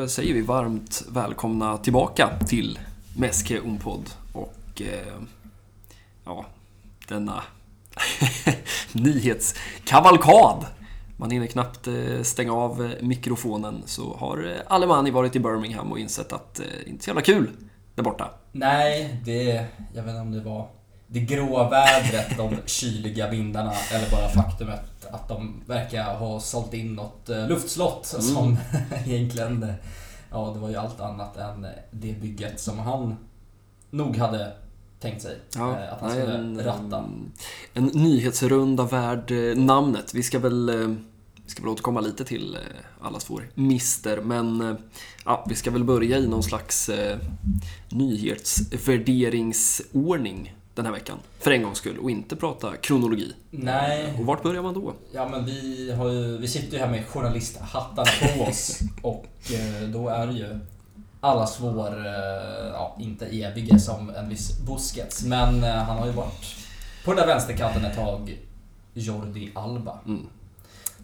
då säger vi varmt välkomna tillbaka till Meske Unpod och eh, ja, denna nyhetskavalkad. Man hinner knappt eh, stänga av eh, mikrofonen så har eh, Alemani varit i Birmingham och insett att det inte är så jävla kul där borta. Nej, det... Jag vet inte om det var det gråa vädret, de kyliga vindarna eller bara faktumet att de verkar ha sålt in något luftslott mm. som egentligen... Ja, det var ju allt annat än det bygget som han nog hade tänkt sig ja, att han skulle en, ratta. En nyhetsrunda värd namnet. Vi ska väl vi ska väl återkomma lite till eh, allas vår mister, men eh, ja, vi ska väl börja i någon slags eh, nyhetsvärderingsordning den här veckan. För en gångs skull och inte prata kronologi. Nej. Och vart börjar man då? Ja men vi, har ju, vi sitter ju här med journalisthattarna på oss och då är det ju allas vår, ja inte evige som en viss Busquets, men han har ju varit på den där vänsterkanten ett tag, Jordi Alba. Mm.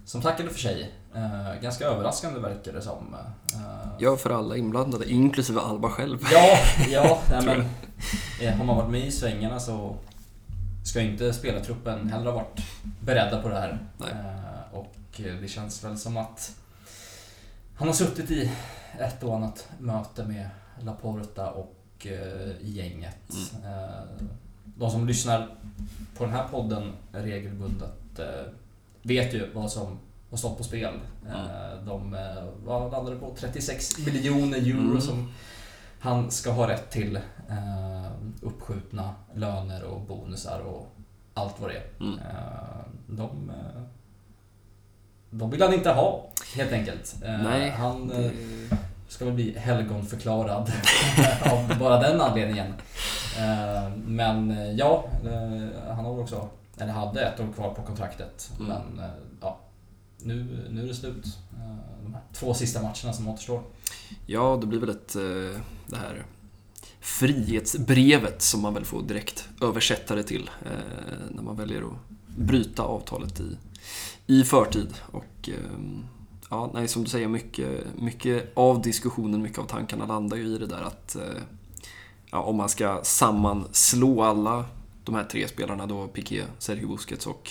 Som tackade för sig. Eh, ganska överraskande verkar det som. Eh, ja, för alla inblandade, inklusive Alba själv. Ja, ja nej, men eh, har man varit med i svängarna så ska inte spelartruppen heller ha varit beredda på det här. Eh, och det känns väl som att han har suttit i ett och annat möte med Laporta och eh, gänget. Mm. Eh, de som lyssnar på den här podden regelbundet vet ju vad som har stått på spel. Mm. De eh, vad landade på 36 miljoner euro mm. som han ska ha rätt till. Eh, uppskjutna löner och bonusar och allt vad det är. Mm. De, de vill han inte ha, helt enkelt. Nej, han det... ska väl bli helgonförklarad av bara den anledningen. Men ja, han har också eller hade ett år kvar på kontraktet. Mm. Men ja, nu, nu är det slut. Eh, de här två sista matcherna som återstår. Ja, det blir väl ett, eh, det här frihetsbrevet som man väl får direkt översätta det till eh, när man väljer att bryta avtalet i, i förtid. Och ja, nej, som du säger, mycket, mycket av diskussionen, mycket av tankarna landar ju i det där att ja, om man ska sammanslå alla de här tre spelarna då, Piqué, Sergio Busquets och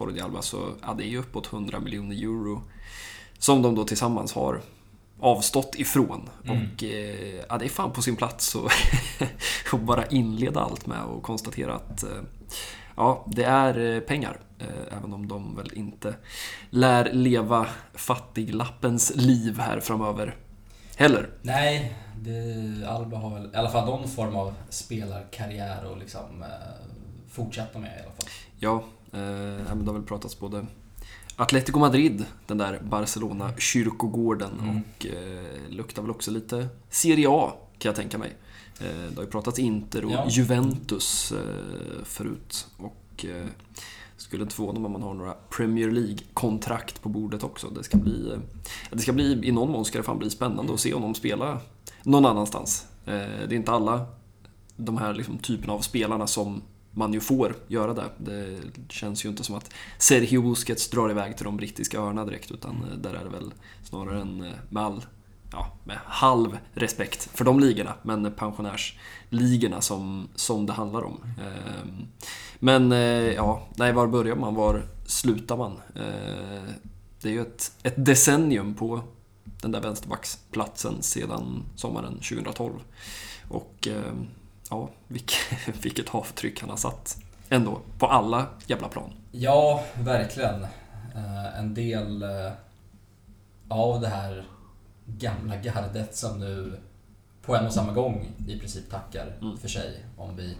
Jordi Alba, så ja, det är ju uppåt 100 miljoner euro som de då tillsammans har avstått ifrån. Mm. Och eh, ja, det är fan på sin plats att bara inleda allt med att konstatera att eh, ja, det är eh, pengar. Eh, även om de väl inte lär leva fattiglappens liv här framöver heller. Nej, det, Alba har väl i alla fall någon form av spelarkarriär och liksom eh, fortsätta med i alla fall. Ja, eh, det har väl pratats både Atletico Madrid, den där Barcelona-kyrkogården mm. och eh, luktar väl också lite Serie A kan jag tänka mig. Eh, det har ju pratats Inter och ja. Juventus eh, förut. Och eh, skulle inte förvåna mig om man har några Premier League-kontrakt på bordet också. Det ska bli, eh, det ska bli, i någon mån ska det fan bli spännande att se honom spela någon annanstans. Eh, det är inte alla de här liksom, typerna av spelarna som man ju får göra det. Det känns ju inte som att Sergio Busquets drar iväg till de brittiska öarna direkt utan eh, där är det väl snarare en eh, med all ja, med halv respekt för de ligorna, men pensionärsligorna som, som det handlar om. Ehm, men eh, ja, nej, var börjar man? Var slutar man? Det är ju ett, ett decennium på den där vänsterbacksplatsen sedan sommaren 2012. Och ehm, ja, vilket, avtryck han har satt ändå på alla jävla plan. Ja, verkligen. Eh, en del eh, av det här gamla gardet som nu på en och samma gång i princip tackar mm. för sig. Om vi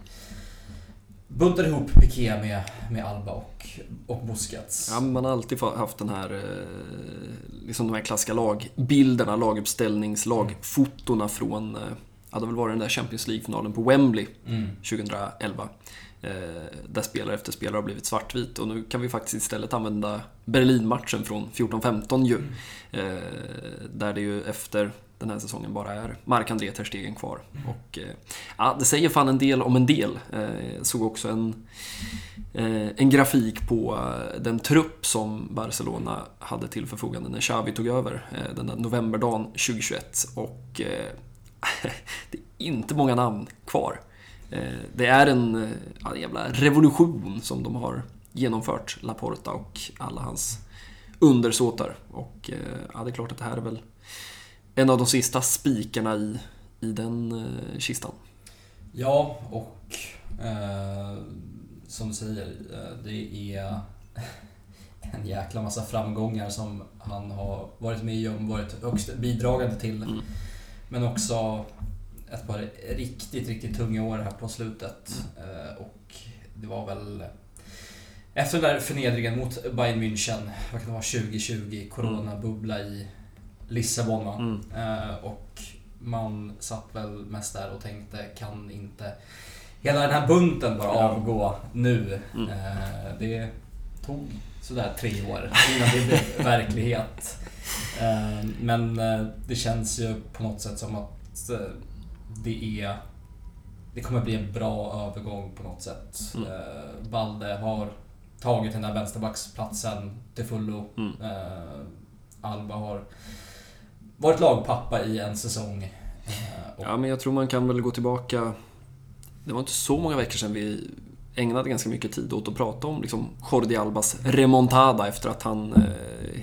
buntar ihop Piqué med, med Alba och, och Busquets. Ja, man har alltid haft den här, eh, liksom de här klassiska lagbilderna, laguppställnings, lagfotona från, ja det väl varit den där Champions League-finalen på Wembley mm. 2011. Eh, där spelare efter spelare har blivit svartvit och nu kan vi faktiskt istället använda Berlin-matchen från 14-15 ju. Mm. där det ju efter den här säsongen bara är Mark-André Ter Stegen kvar. Och, eh, ja, det säger fan en del om en del. Eh, såg också en, eh, en grafik på den trupp som Barcelona hade till förfogande när Xavi tog över den där novemberdagen 2021. Och det är inte många namn kvar. Det är en ja, jävla revolution som de har genomfört, Laporta och alla hans undersåtar. Och ja, det är klart att det här är väl en av de sista spikarna i, i den eh, kistan. Ja, och eh, som du säger, eh, det är en jäkla massa framgångar som han har varit med om, varit högst bidragande till. Mm. Men också ett par riktigt, riktigt tunga år här på slutet. Mm. Eh, och det var väl efter den där förnedringen mot Bayern München, vad kan det vara, 2020, coronabubbla i Lissabon va? Mm. Eh, och man satt väl mest där och tänkte, kan inte hela den här bunten bara avgå nu? Mm. Eh, det tog sådär tre år innan det blev verklighet. Eh, men eh, det känns ju på något sätt som att eh, det är det kommer bli en bra övergång på något sätt. Mm. Balde har tagit den där vänsterbacksplatsen till fullo. Mm. Alba har varit lagpappa i en säsong. Ja, men jag tror man kan väl gå tillbaka... Det var inte så många veckor sedan vi ägnade ganska mycket tid åt att prata om liksom Jordi Albas remontada efter att han eh,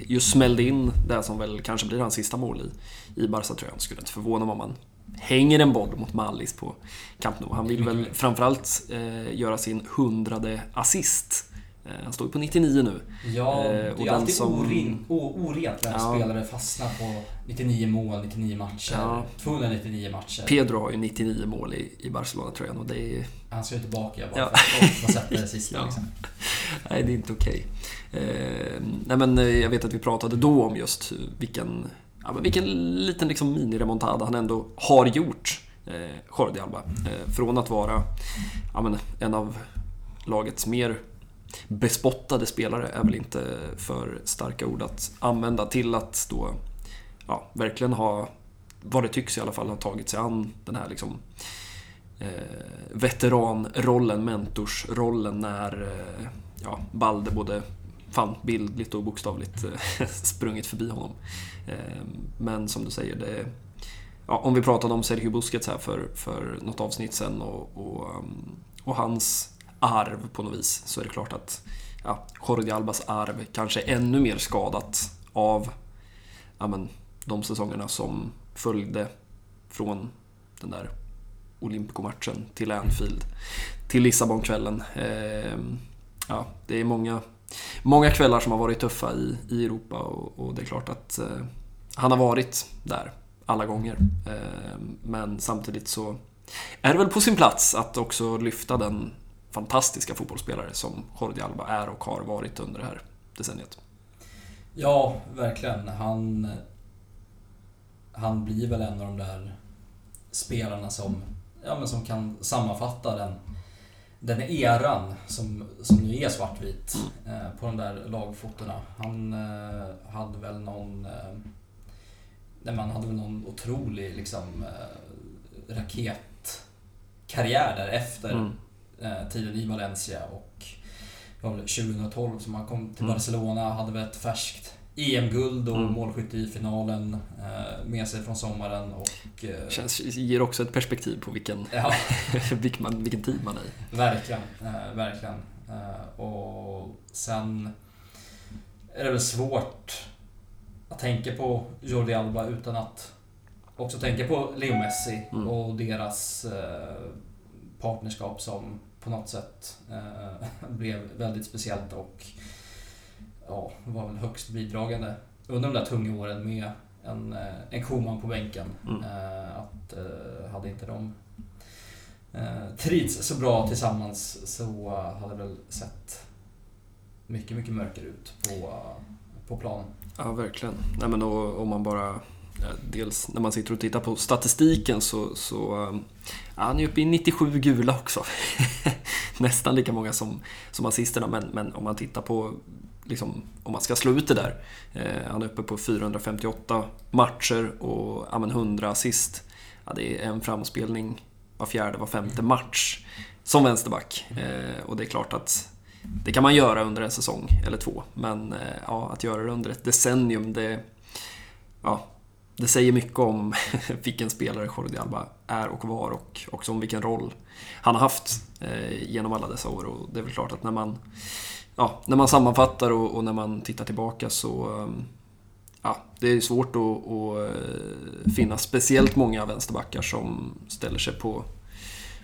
just smällde in det som väl kanske blir hans sista mål i, i Barca-tröjan. Skulle inte förvåna mig om man hänger en boll mot Mallis på Camp Nou. Han vill väl framförallt eh, göra sin hundrade assist han står ju på 99 nu. Ja, eh, det är alltid som... oren, orent när en ja. spelare fastnar på 99 mål, 99 matcher, ja. 299 matcher. Pedro har ju 99 mål i, i Barcelona-tröjan och det är... Han ska ju tillbaka bara ja. för att få sätta det sista ja. liksom. Nej, det är inte okej. Okay. Eh, nej men eh, jag vet att vi pratade då om just vilken, ja, men vilken liten liksom mini-remontada han ändå har gjort. Eh, Jordi Alba. Eh, från att vara ja, men en av lagets mer bespottade spelare är väl inte för starka ord att använda till att då ja, verkligen ha, vad det tycks i alla fall, ha tagit sig an den här liksom eh, veteranrollen, mentorsrollen när eh, ja, Balde både fan bildligt och bokstavligt eh, sprungit förbi honom. Eh, men som du säger, det ja, om vi pratade om Sergio Busquets här för, för något avsnitt sen och, och, ehm, och hans arv på något vis så är det klart att ja, Jordi Albas arv kanske är ännu mer skadat av ja, men, de säsongerna som följde från den där Olympico-matchen till Anfield till Lissabonkvällen. Eh, ja, det är många, många kvällar som har varit tuffa i, i Europa och, och det är klart att eh, han har varit där alla gånger. Eh, men samtidigt så är det väl på sin plats att också lyfta den fantastiska fotbollsspelare som Jordi Alba är och har varit under det här decenniet. Ja, verkligen. Han, han blir väl en av de där spelarna som, ja, men som kan sammanfatta den, den eran som, som nu är svartvit mm. eh, på de där lagfotorna. Han eh, hade väl någon... Eh, nej, man hade väl någon otrolig liksom, eh, raketkarriär därefter. Mm tiden i Valencia och det var 2012 som han kom till mm. Barcelona, hade väl ett färskt EM-guld och mm. målskytte i finalen eh, med sig från sommaren. Och, eh, Känns, ger också ett perspektiv på vilken, ja. vilken, vilken tid man är i. Verkligen, eh, verkligen. Eh, och sen är det väl svårt att tänka på Jordi Alba utan att också tänka på Leo Messi mm. och deras eh, partnerskap som på något sätt eh, blev väldigt speciellt och ja, var väl högst bidragande under de där tunga åren med en, eh, en koman på bänken. Mm. Eh, att hade inte de trivts så bra tillsammans så hade det väl sett mycket, mycket mörkare ut på, på plan. Ja, verkligen. Nej, men om man bara dels när man sitter och tittar på statistiken så, så ja, han är uppe i 97 gula också. Nästan lika många som, som assisterna, men, men om man tittar på liksom, om man ska slå ut det där. Eh, han är uppe på 458 matcher och ja, 100 assist. Ja, det är en framspelning var fjärde, var femte match som vänsterback. Eh, och det är klart att det kan man göra under en säsong eller två. Men eh, ja, att göra det under ett decennium, det, ja, det säger mycket om vilken spelare Jordi Alba är och var och också om vilken roll han har haft eh, genom alla dessa år. Och det är väl klart att när man, ja, när man sammanfattar och, och när man tittar tillbaka så ehm, ja, det är svårt att, att eh, finna speciellt många vänsterbackar som ställer sig på,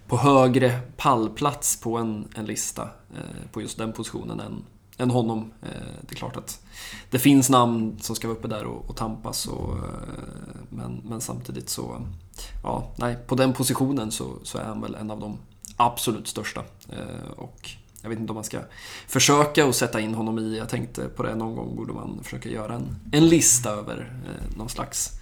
på högre pallplats på en, en lista eh, på just den positionen än, än honom. Eh, det är klart att det finns namn som ska vara uppe där och, och tampas, och, eh, men, men samtidigt så... Ja, nej, på den positionen så, så är han väl en av de absolut största. Eh, och jag vet inte om man ska försöka att sätta in honom i, jag tänkte på det någon gång borde man försöka göra en, en lista över någon slags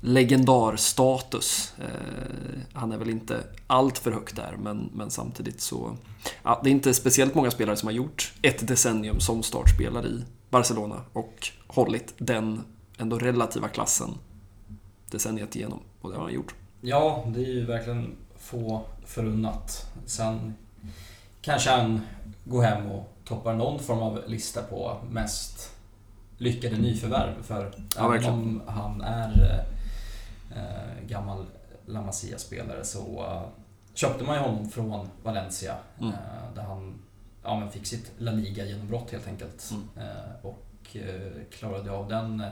legendarstatus. Eh, han är väl inte allt för högt där, men, men samtidigt så... Ja, det är inte speciellt många spelare som har gjort ett decennium som startspelare i Barcelona och hållit den ändå relativa klassen decenniet igenom. Och det har han gjort. Ja, det är ju verkligen få förunnat. Sen kanske han går hem och toppar någon form av lista på mest lyckade nyförvärv. För ja, även om han är äh, gammal La Masia-spelare så äh, köpte man ju honom från Valencia. Mm. Äh, där han ja, men fick sitt La Liga-genombrott helt enkelt. Mm. och klarade av den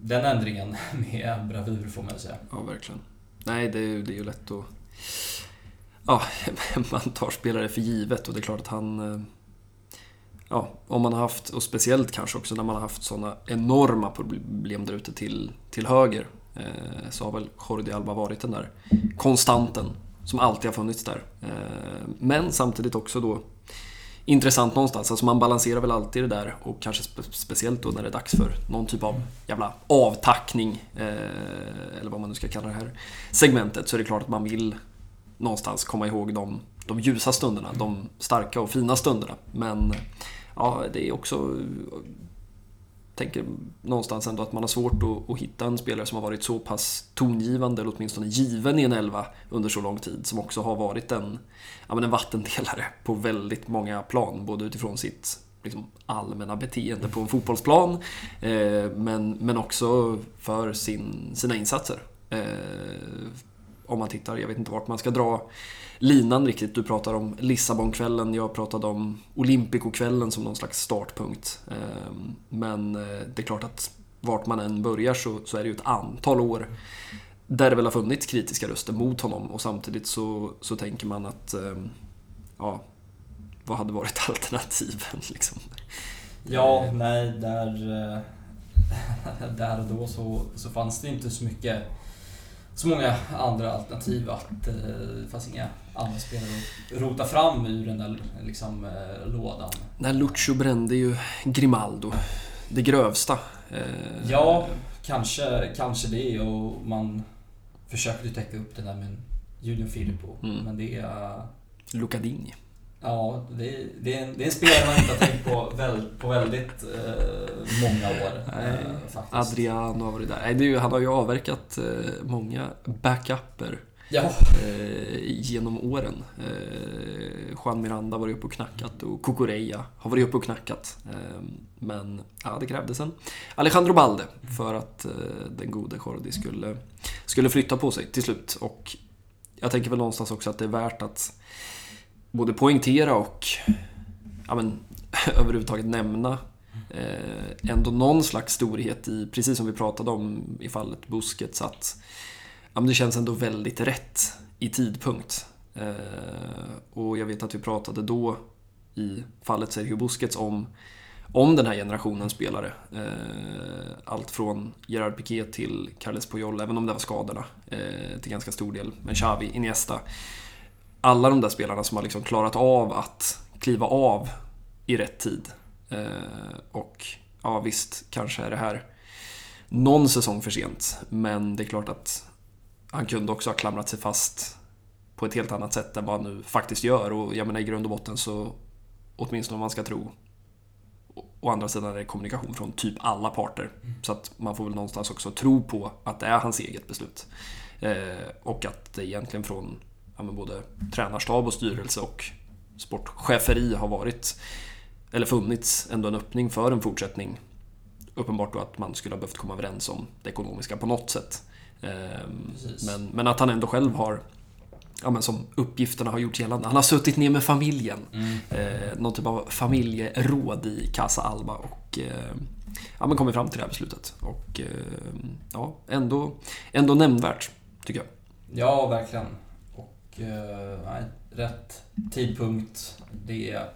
den ändringen med bravur får man säga. Ja, verkligen. Nej, det är, det är ju lätt att ja, man tar spelare för givet och det är klart att han... Ja, om man har haft, och speciellt kanske också när man har haft sådana enorma problem där ute till, till höger, eh, så har väl Jordi Alba varit den där konstanten som alltid har funnits där. Eh, men samtidigt också då intressant någonstans. Alltså man balanserar väl alltid det där och kanske spe speciellt då när det är dags för någon typ av jävla avtackning, eh, eller vad man nu ska kalla det här segmentet, så är det klart att man vill någonstans komma ihåg de, de ljusa stunderna, de starka och fina stunderna. Men ja, det är också tänker någonstans ändå att man har svårt att, att, hitta en spelare som har varit så pass tongivande, eller åtminstone given i en elva under så lång tid, som också har varit en, ja, men en vattendelare på väldigt många plan, både utifrån sitt liksom, allmänna beteende på en fotbollsplan, eh, men, men också för sin, sina insatser. Eh, om man tittar, jag vet inte vart man ska dra linan riktigt. Du pratar om Lissabonkvällen, jag pratade om Olympikokvällen som någon slags startpunkt. Ehm, men eh, det är klart att vart man än börjar så, så är det ju ett antal år där det väl har funnits kritiska röster mot honom och samtidigt så, så tänker man att ehm, ja, vad hade varit alternativen liksom? Ja, nej, där, eh, där och då så, så fanns det inte så mycket så många andra alternativ att eh, det fanns inga andra spelare att rota fram ur den där liksom, eh, lådan. När Lucio brände ju Grimaldo, det grövsta. Eh, ja, kanske, kanske det och man försökte täcka upp det där med Junior Filippo. Mm. Men det är... Lucadini. Ja, det är, det, är en, det är en spelare man inte har tänkt på, väl, på väldigt eh, många år. Nej, eh, Adriano har varit där. Nej, ju, han har ju avverkat eh, många backuper ja. eh, genom åren. Eh, Juan Miranda varit uppe och knackat och Cucurella har varit uppe och knackat. Eh, men ja, det krävdes en Alejandro Balde för att eh, den gode Jordi skulle, skulle flytta på sig till slut. Och jag tänker väl någonstans också att det är värt att både poängtera och ja, men, överhuvudtaget nämna eh, ändå någon slags storhet i, precis som vi pratade om i fallet Busquets, att ja, men det känns ändå väldigt rätt i tidpunkt. Eh, och jag vet att vi pratade då i fallet Sergio Busquets om, om den här generationen spelare. Eh, allt från Gerard Piqué till Carles Puyol, även om det var skadorna eh, till ganska stor del. Men Xavi, Iniesta alla de där spelarna som har liksom klarat av att kliva av i rätt tid. Eh, och ja, visst, kanske är det här någon säsong för sent. Men det är klart att han kunde också ha klamrat sig fast på ett helt annat sätt än vad han nu faktiskt gör. Och jag menar i grund och botten så, åtminstone om man ska tro, å andra sidan är det kommunikation från typ alla parter. Mm. Så att man får väl någonstans också tro på att det är hans eget beslut. Eh, och att det egentligen från ja, både tränarstab och styrelse och sportcheferi har varit, eller funnits, ändå en öppning för en fortsättning. Uppenbart då att man skulle ha behövt komma överens om det ekonomiska på något sätt. Eh, men, men att han ändå själv har ja, men som uppgifterna har gjort gällande. Han har suttit ner med familjen. Mm. Eh, någon typ av familjeråd i Casa Alba och eh, ja, men kommit fram till det här beslutet. Och eh, ja, ändå, ändå nämnvärt, tycker jag. Ja, verkligen. Eh, nej, rätt tidpunkt. Det är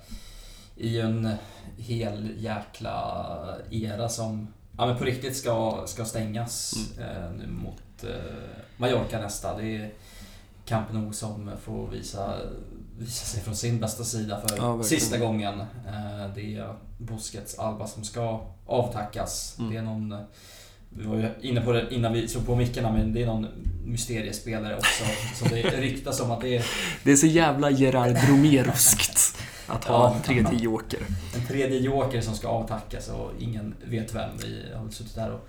i en hel jäkla era som ja, men på riktigt ska, ska stängas mm. eh, nu mot eh, Mallorca nästa. Det är, Camp Nou som får visa, visa sig från sin bästa sida för ja, sista gången. Det är Busquets Alba som ska avtackas. Mm. Det är någon vi var ju inne på det innan vi slog på mickarna, men det är någon mysteriespelare också. som det ryktas om att det är... Det är så jävla Gerard Bromeroskt att ha ja, en tredje joker. En tredje joker som ska avtackas och ingen vet vem. Vi har suttit där och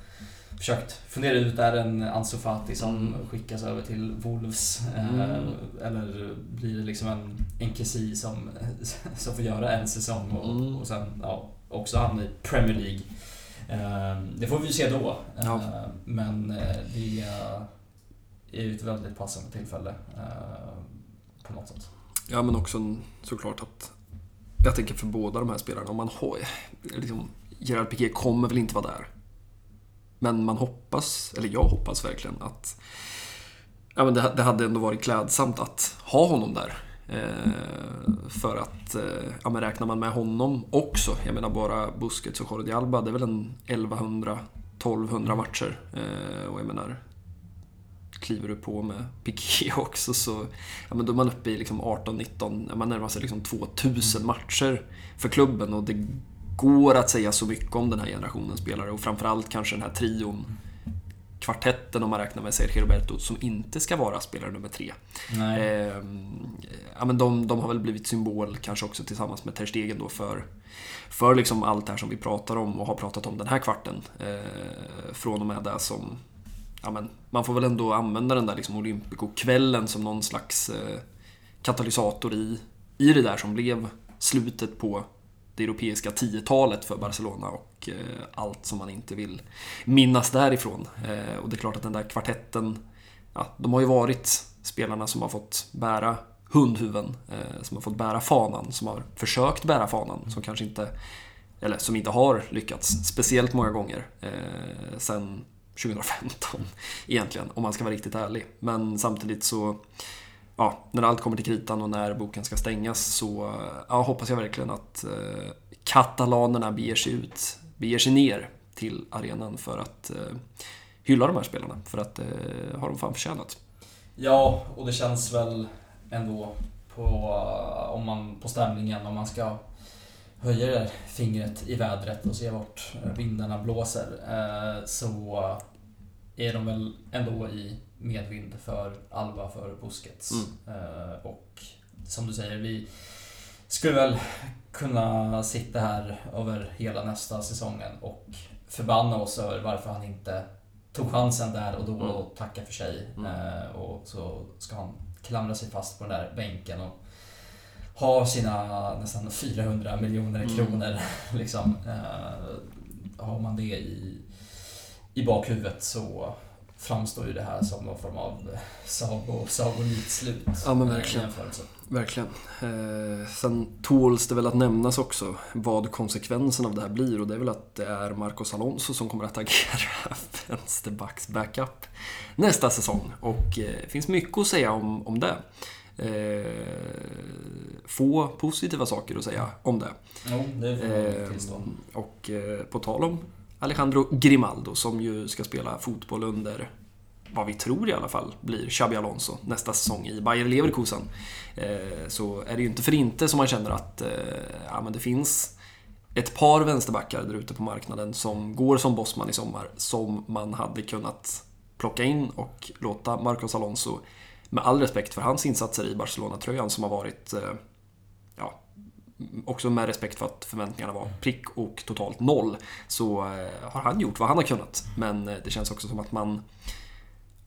försökt fundera ut, är det en Ansu Fati som mm. skickas över till Wolves? Mm. eller blir det liksom en Nkesi som, som får göra en säsong och, mm. och sen ja, också hamna i Premier League? Eh, det får vi se då. Ja. Eh, men det är ju ett väldigt passande tillfälle på något sätt. Ja, men också såklart att jag tänker för båda de här spelarna, om man har... Liksom, Gerard Piqué kommer väl inte vara där men man hoppas, eller jag hoppas verkligen att ja, men det, det hade ändå varit klädsamt att ha honom där. Eh, för att, eh, ja men räknar man med honom också, jag menar bara Busquets och Jordi Alba, det är väl en 1100-1200 matcher. Eh, och jag menar, kliver du på med Piqué också så ja, men då är man uppe i liksom 18-19, man närmar sig liksom 2000 matcher för klubben och det går att säga så mycket om den här generationen spelare och framförallt kanske den här trion kvartetten om man räknar med Sergio Roberto som inte ska vara spelare nummer tre. Eh, ja, men de, de har väl blivit symbol, kanske också tillsammans med Ter Stegen då, för, för liksom allt det här som vi pratar om och har pratat om den här kvarten. Eh, från och med det som... Ja, men man får väl ändå använda den där liksom Olympico-kvällen som någon slags eh, katalysator i, i det där som blev slutet på det europeiska tiotalet för Barcelona och eh, allt som man inte vill minnas därifrån. Eh, och det är klart att den där kvartetten, ja, de har ju varit spelarna som har fått bära hundhuven, eh, som har fått bära fanan, som har försökt bära fanan, som kanske inte, eller som inte har lyckats speciellt många gånger sen 2015 egentligen, om man ska vara riktigt ärlig. Men samtidigt så ja, när allt kommer till kritan och när boken ska stängas så ja, hoppas jag verkligen att eh, katalanerna beger sig ut, beger sig ner till arenan för att eh, hylla de här spelarna. För att det eh, har de fan förtjänat. Ja, och det känns väl ändå på, om man, på stämningen om man ska höja det där fingret i vädret och se vart eh, vindarna blåser. Eh, så är de väl ändå i medvind för Alba, för Busquets. Mm. Eh, och som du säger, vi skulle väl kunna sitta här över hela nästa säsongen och förbanna oss över varför han inte tog chansen där och då mm. och tacka för sig. Mm. Eh, och så ska han klamra sig fast på den där bänken och ha sina nästan 400 miljoner mm. kronor. Liksom. Eh, har man det i, i bakhuvudet så framstår ju det här som någon form av sago, sagolikt slut. Ja men verkligen. Verkligen. Eh, sen tåls det väl att nämnas också vad konsekvensen av det här blir och det är väl att det är Marcos Alonso som kommer att agera vänsterbacks backup nästa säsong. Och eh, det finns mycket att säga om, om det. Eh, få positiva saker att säga om det. Jo, det får eh, Och eh, på tal om Alejandro Grimaldo som ju ska spela fotboll under vad vi tror i alla fall blir Xabi Alonso nästa säsong i Bayer Leverkusen. Eh, så är det ju inte för inte som man känner att eh, ja, men det finns ett par vänsterbackar där ute på marknaden som går som bossman i sommar, som man hade kunnat plocka in och låta Marcos Alonso, med all respekt för hans insatser i Barcelona-tröjan som har varit, eh, också med respekt för att förväntningarna var prick och totalt noll, så eh, har han gjort vad han har kunnat. Men eh, det känns också som att man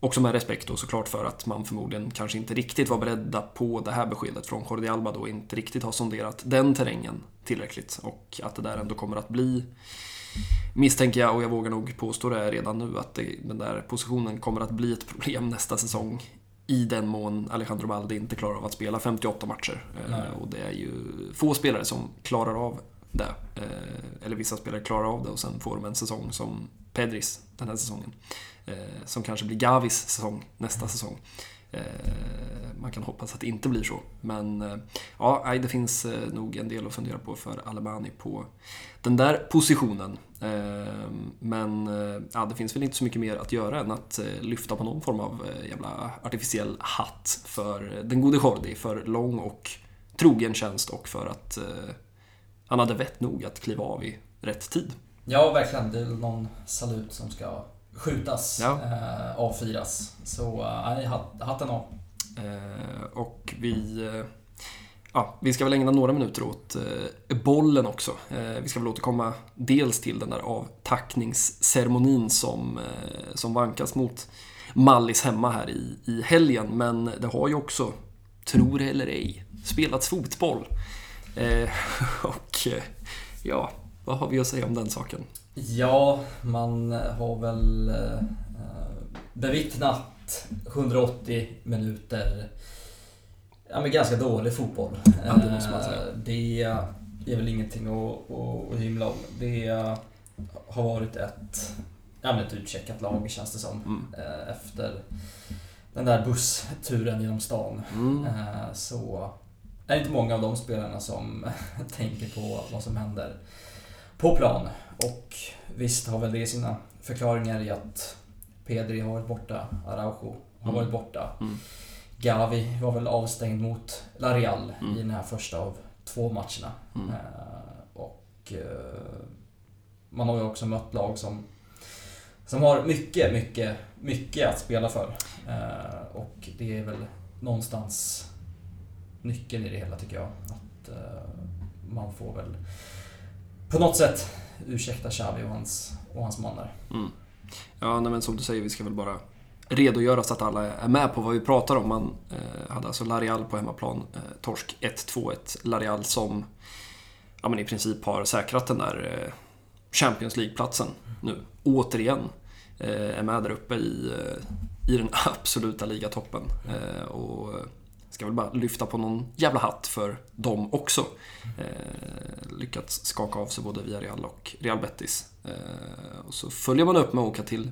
Också med respekt då såklart för att man förmodligen kanske inte riktigt var beredda på det här beskedet från Jordi Alba då, inte riktigt har sonderat den terrängen tillräckligt och att det där ändå kommer att bli misstänker jag och jag vågar nog påstå det redan nu att det, den där positionen kommer att bli ett problem nästa säsong i den mån Alejandro Balde inte klarar av att spela 58 matcher. Nej. Och det är ju få spelare som klarar av det. Eller vissa spelare klarar av det och sen får de en säsong som Pedris den här säsongen. Eh, som kanske blir Gavis säsong nästa säsong. Eh, man kan hoppas att det inte blir så. Men eh, ja, det finns nog en del att fundera på för Alemani på den där positionen. Men ja, det finns väl inte så mycket mer att göra än att lyfta på någon form av jävla artificiell hatt för den gode Jordi, för lång och trogen tjänst och för att han hade vett nog att kliva av i rätt tid. Ja, verkligen. Det är någon salut som ska skjutas, ja. eh, avfyras. Så eh, nej, hatten av. Eh, och vi... Ja, vi ska väl ägna några minuter åt eh, bollen också. Eh, vi ska väl återkomma dels till den där avtackningsceremonin som, eh, som vankas mot Mallis hemma här i, i helgen. Men det har ju också, tror det eller ej, spelats fotboll. Eh, och eh, ja, vad har vi att säga om den saken? Ja, man har väl eh, eh bevittnat 180 minuter ja, men ganska dålig fotboll. Ja, det måste man säga. Det är väl ingenting att, att, hymla om. Det har varit ett, ja, men ett utcheckat lag känns det som. Mm. Eh, efter den där bussturen genom stan. Mm. Eh, så är det inte många av de spelarna som tänker på vad som händer på plan. Och visst har väl det sina förklaringar i att Pedri har varit borta, Araujo har mm. varit borta. Mm. Gavi var väl avstängd mot Larial mm. i den här första av två matcherna. Mm. Eh, och eh, man har ju också mött lag som, som har mycket, mycket, mycket att spela för. Eh, och det är väl någonstans nyckeln i det hela tycker jag. Att man får väl på något sätt ursäkta Xavi och hans, och hans mannar. Mm. Ja, nej, men som du säger, vi ska väl bara redogöra så att alla är med på vad vi pratar om. Man eh, hade alltså Larial på hemmaplan, eh, torsk 1-2-1. Larial som ja, men i princip har säkrat den där eh, Champions League-platsen nu, återigen. Eh, är med där uppe i, eh, i den absoluta ligatoppen. Eh, och ska väl bara lyfta på någon jävla hatt för dem också. Lyckats skaka av sig både Villarreal och Real Betis. Eh, och så följer man upp med att åka till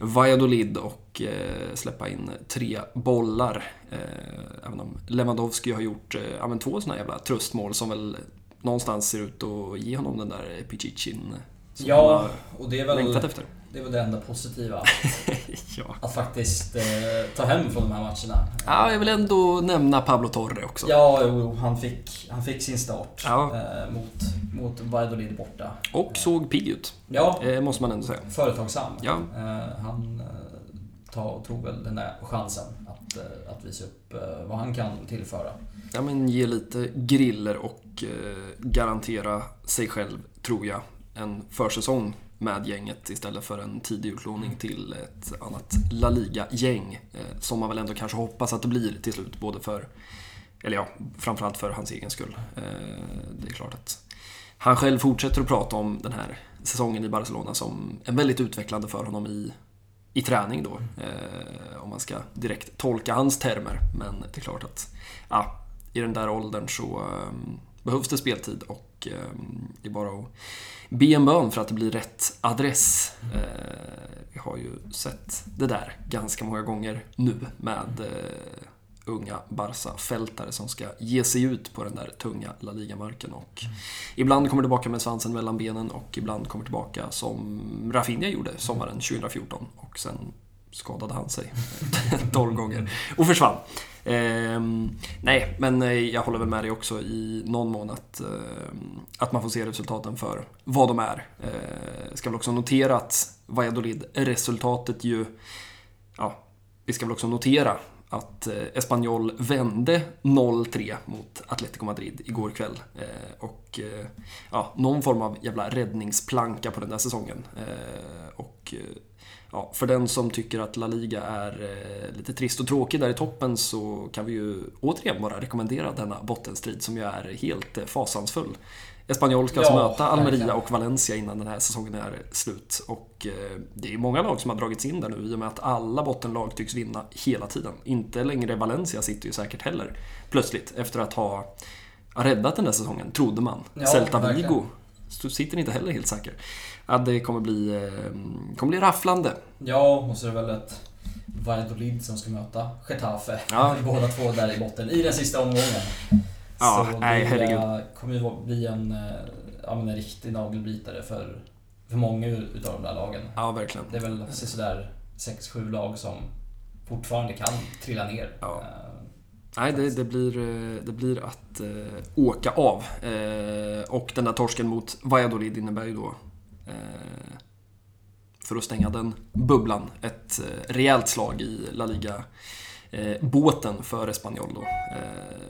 Valladolid och eh, släppa in tre bollar. Eh, även om Lewandowski har gjort eh, två sådana jävla tröstmål som väl någonstans ser ut att ge honom den där Pichichin som ja, och det är väl... längtat efter. Det är väl det enda positiva. ja. Att faktiskt eh, ta hem från de här matcherna. Ja, jag vill ändå nämna Pablo Torre också. Ja, jo, han, fick, han fick sin start ja. eh, mot, mot Valladolid borta. Och såg pigg ut. Ja. Eh, måste man ändå säga. Företagsam. Ja. Eh, han eh, ta, tog väl den där chansen att, eh, att visa upp vad han kan tillföra. Ja, men ge lite griller och garantera sig själv, tror jag, en försäsong med gänget istället för en tidig utlåning till ett annat La Liga-gäng. Eh, som man väl ändå kanske hoppas att det blir till slut, både för, eller ja, framförallt för hans egen skull. Eh, det är klart att han själv fortsätter att prata om den här säsongen i Barcelona som en väldigt utvecklande för honom i, i träning då. Eh, om man ska direkt tolka hans termer. Men det är klart att ja, i den där åldern så ehm, behövs det speltid och ehm, det är bara att be en bön för att det blir rätt adress. Eh, vi har ju sett det där ganska många gånger nu med eh, unga Barca-fältare som ska ge sig ut på den där tunga La Liga-marken. Och mm. Ibland kommer tillbaka med svansen mellan benen och ibland kommer tillbaka som Rafinha gjorde sommaren 2014 och sen skadade han sig 12 gånger och försvann. Eh, nej, men eh, jag håller väl med dig också i någon mån att, eh, att man får se resultaten för vad de är. Eh, ska väl också notera att Valladolid-resultatet ju... Ja, vi ska väl också notera att eh, Espanyol vände 0-3 mot Atletico Madrid igår kväll. Eh, och eh, ja, någon form av jävla räddningsplanka på den där säsongen. Eh, och eh, ja, för den som tycker att La Liga är lite trist och tråkig där i toppen så kan vi ju återigen bara rekommendera denna bottenstrid som ju är helt fasansfull. Espanyol ska alltså möta Almeria och Valencia innan den här säsongen är slut. Och eh, det är många lag som har dragits in där nu i och med att alla bottenlag tycks vinna hela tiden. Inte längre Valencia sitter ju säkert heller plötsligt efter att ha räddat den där säsongen, trodde man. Ja, Celta Vigo sitter inte heller helt säker. Ja, det kommer bli, eh, kommer bli rafflande. Ja, och så är det väl ett Valladolid som ska möta Getafe. Ja. Båda två där i botten i den sista omgången. Ja, så nej, det kommer ju bli en, eh, ja, en riktig nagelbitare för, för många utav de där lagen. Ja, verkligen. Det är väl sådär 6-7 lag som fortfarande kan trilla ner. Ja. Nej, det, det, blir, eh, det blir att åka av. Och den där torsken mot Valladolid innebär ju då, Eh, för att stänga den bubblan, ett eh, rejält slag i La Liga eh, båten för Espanyol då.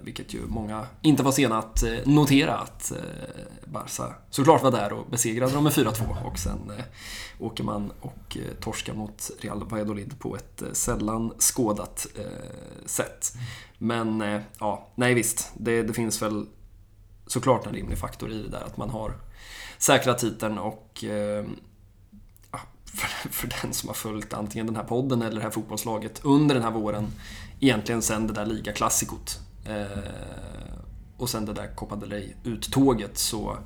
Vilket ju många inte var sena att notera att Barca såklart var där och besegrade dem med 4-2 och sen åker man och torskar mot Real Valladolid på ett sällan skådat sätt. Men ja, nej visst, det, det finns väl såklart en rimlig faktor i det där att man har Säkra titeln och eh, för, för den som har följt antingen den här podden eller det här fotbollslaget under den här våren egentligen sen det där ligaklassikot eh, och sen det där Copa del Rey-uttåget så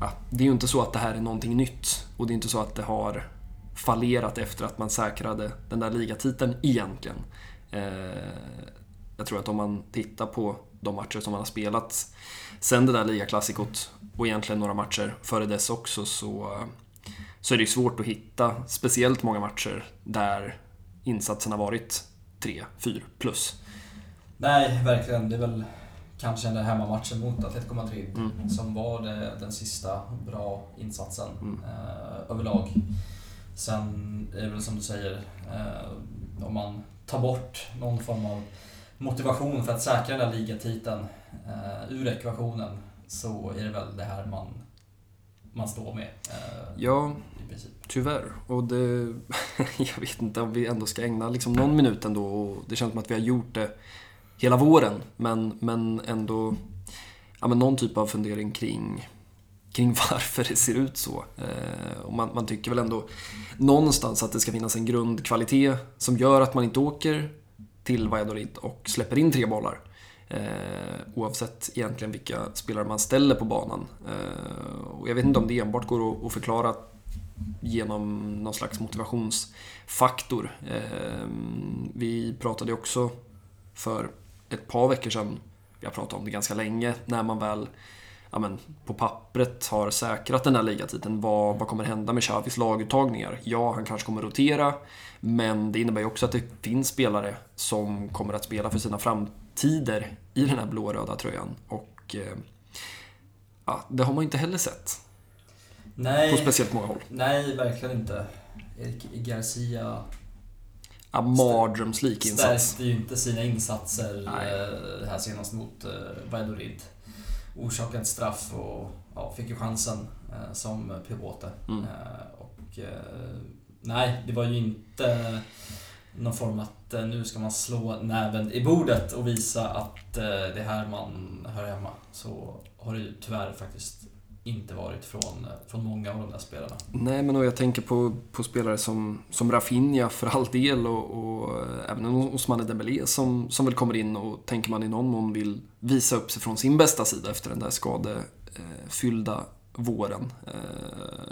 ja, det är ju inte så att det här är någonting nytt och det är inte så att det har fallerat efter att man säkrade den där ligatiteln egentligen. Eh, jag tror att om man tittar på de matcher som man har spelat sen det där ligaklassikot och egentligen några matcher före dess också så så är det svårt att hitta speciellt många matcher där insatsen har varit 3, 4 plus. Nej, verkligen. Det är väl kanske den där hemmamatchen mot Atletico Madrid mm. som var det, den sista bra insatsen mm. eh, överlag. Sen är det väl som du säger, eh, om man tar bort någon form av motivation för att säkra den där ligatiteln eh, ur ekvationen så är det väl det här man, man står med. Eh, ja, Tyvärr. Och det, jag vet inte om vi ändå ska ägna liksom någon minut ändå. Och det känns som att vi har gjort det hela våren. Men, men ändå ja, men någon typ av fundering kring, kring varför det ser ut så. Eh, och man, man, tycker väl ändå någonstans att det ska finnas en grundkvalitet som gör att man inte åker till Valladolid och släpper in tre bollar. Eh, oavsett egentligen vilka spelare man ställer på banan. Eh, och jag vet inte om det enbart går att förklara genom någon slags motivationsfaktor. Eh, vi pratade också för ett par veckor sedan, vi har pratat om det ganska länge, när man väl ja men, på pappret har säkrat den här ligatiteln. Vad, vad kommer hända med Xavis laguttagningar? Ja, han kanske kommer rotera, men det innebär ju också att det finns spelare som kommer att spela för sina framtider i den här blå-röda tröjan. Och eh, ja, det har man inte heller sett. Nej, på speciellt många håll. Nej, verkligen inte. Erik Garcia Ja, mardrömslik insats. Stärkte ju inte sina insatser nej. Eh, här senast mot eh, Valladolid. Orsakade straff och ja, fick ju chansen som pivote. Mm. Och nej, det var ju inte någon form att eh, nu ska man slå näven i bordet och visa att eh, det är här man hör hemma. Så har det ju tyvärr faktiskt inte varit från, eh, från många av de där spelarna. Nej, men jag tänker på, på spelare som, som Rafinha för all del och, och även Osmane Dembélé som, som väl kommer in och tänker man i någon mån vill visa upp sig från sin bästa sida efter den där skadefyllda våren.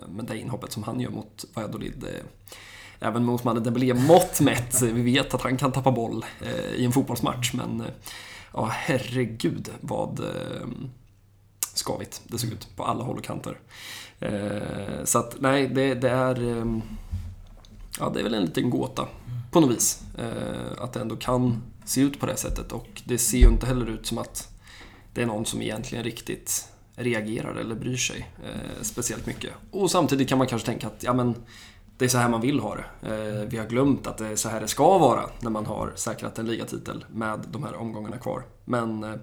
Men med det inhoppet som han gör mot Valladolid. Eh, även mot mannen Dembélé mått mätt. Vi vet att han kan tappa boll eh, i en fotbollsmatch men ja, herregud vad skavigt det såg ut på alla håll och kanter. Så att nej, det, det är... Ja, det är väl en liten gåta på något vis. Att det ändå kan se ut på det sättet och det ser ju inte heller ut som att det är någon som egentligen riktigt reagerar eller bryr sig eh, speciellt mycket. Och samtidigt kan man kanske tänka att ja, men, det är så här man vill ha det. Eh, vi har glömt att det är så här det ska vara när man har säkrat en ligatitel med de här omgångarna kvar. Men eh,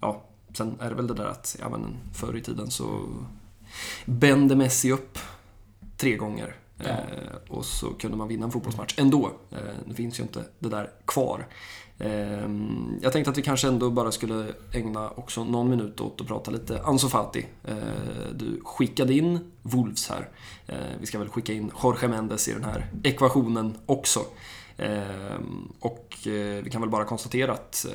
ja, sen är det väl det där att ja, men förr i tiden så bände Messi upp tre gånger. Ja. Eh, och så kunde man vinna en fotbollsmatch ändå. Eh, nu finns ju inte det där kvar. Ehm, jag tänkte att vi kanske ändå bara skulle ägna också någon minut åt att prata lite Ansu Fati. Eh, du skickade in Wolves här. Eh, vi ska väl skicka in Jorge Mendes i den här ekvationen också. Ehm, och eh, vi kan väl bara konstatera att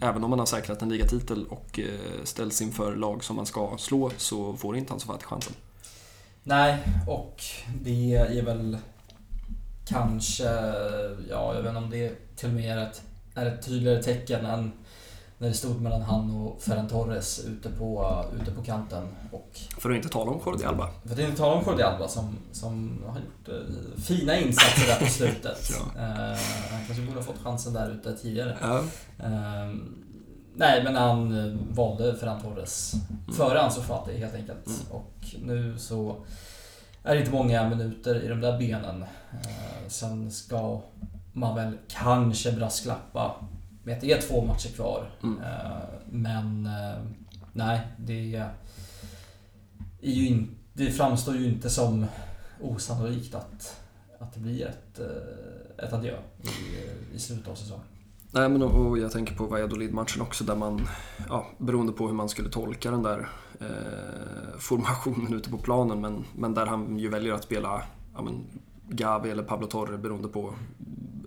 även om man har säkrat en ligatitel och ställs inför lag som man ska slå så får inte Ansu Fati chansen. Nej, och det är väl kanske, ja jag vet inte om det till och med är ett, är ett tydligare tecken än när det stod mellan han och Ferran Torres ute på, ute på kanten. Och, för att inte tala om Jordi Alba. För att inte tala om Jordi Alba som, som har gjort eh, fina insatser där på slutet. ja. eh, han kanske borde ha fått chansen där ute tidigare. Ja. Eh, nej, men han eh, valde Ferran Torres mm. före Ansu Fati helt enkelt. Mm. Och nu så är inte många minuter i de där benen. Eh, sen ska man väl kanske brasklappa med att det är två matcher kvar. Mm. Eh, men eh, nej, det är ju in, det framstår ju inte som osannolikt att, att det blir ett, ett adjö i, i slutet av säsongen. Nej, men och jag tänker på Valladolid-matchen också där man, ja, beroende på hur man skulle tolka den där eh, formationen ute på planen, men, men där han ju väljer att spela ja, men, Gavi eller Pablo Torre beroende på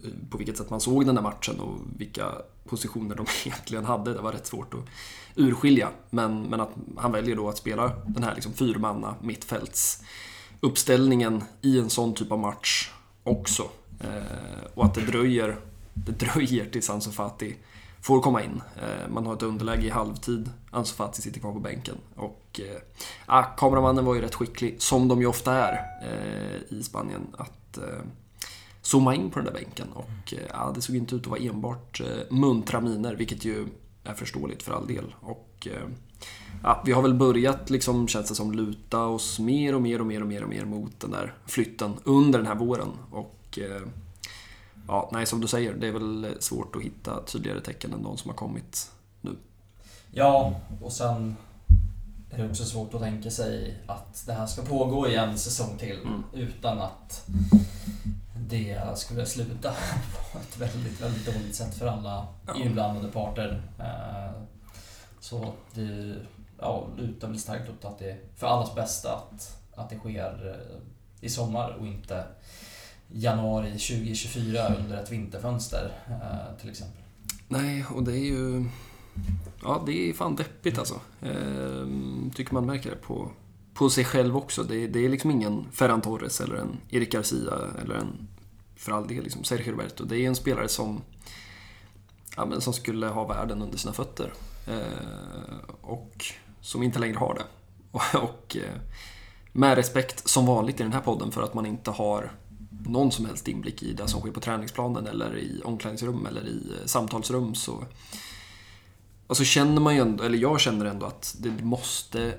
eh, på vilket sätt man såg den där matchen och vilka positioner de egentligen hade. Det var rätt svårt att urskilja. Men, men att han väljer då att spela den här liksom fyrmanna mittfälts uppställningen i en sån typ av match också. Eh, och att det dröjer, det dröjer tills Ansu Fati får komma in. Eh, man har ett underläge i halvtid. Ansu Fati sitter kvar på bänken. Och äh, kameramannen var ju rätt skicklig, som de ju ofta är äh, i Spanien, att äh, zooma in på den där bänken. Och äh, det såg inte ut att vara enbart äh, muntra miner, vilket ju är förståeligt för all del. Och, ja, vi har väl börjat, liksom, känns det som, luta oss mer och mer och mer och mer och mer mot den där flytten under den här våren. Och ja, nej, som du säger, det är väl svårt att hitta tydligare tecken än de som har kommit nu. Ja, och sen är det också svårt att tänka sig att det här ska pågå i en säsong till mm. utan att det skulle sluta på ett väldigt, väldigt dåligt sätt för alla ja. inblandade parter. Eh, så det ja, lutar väl starkt åt att det är för allas bästa att, att det sker eh, i sommar och inte januari 2024 under ett vinterfönster eh, till exempel. Nej, och det är ju... Ja, det är fan deppigt alltså. Ehm, tycker man märker det på, på sig själv också. Det, det är liksom ingen Ferran Torres eller en Erik Garcia eller en för all del, liksom, Sergio Roberto. Det är en spelare som, ja, men som skulle ha världen under sina fötter. Ehm, och som inte längre har det. Och, och med respekt, som vanligt i den här podden, för att man inte har någon som helst inblick i det som sker på träningsplanen eller i omklädningsrum eller i eh, samtalsrum så... Alltså känner man ju ändå, eller jag känner ändå att det måste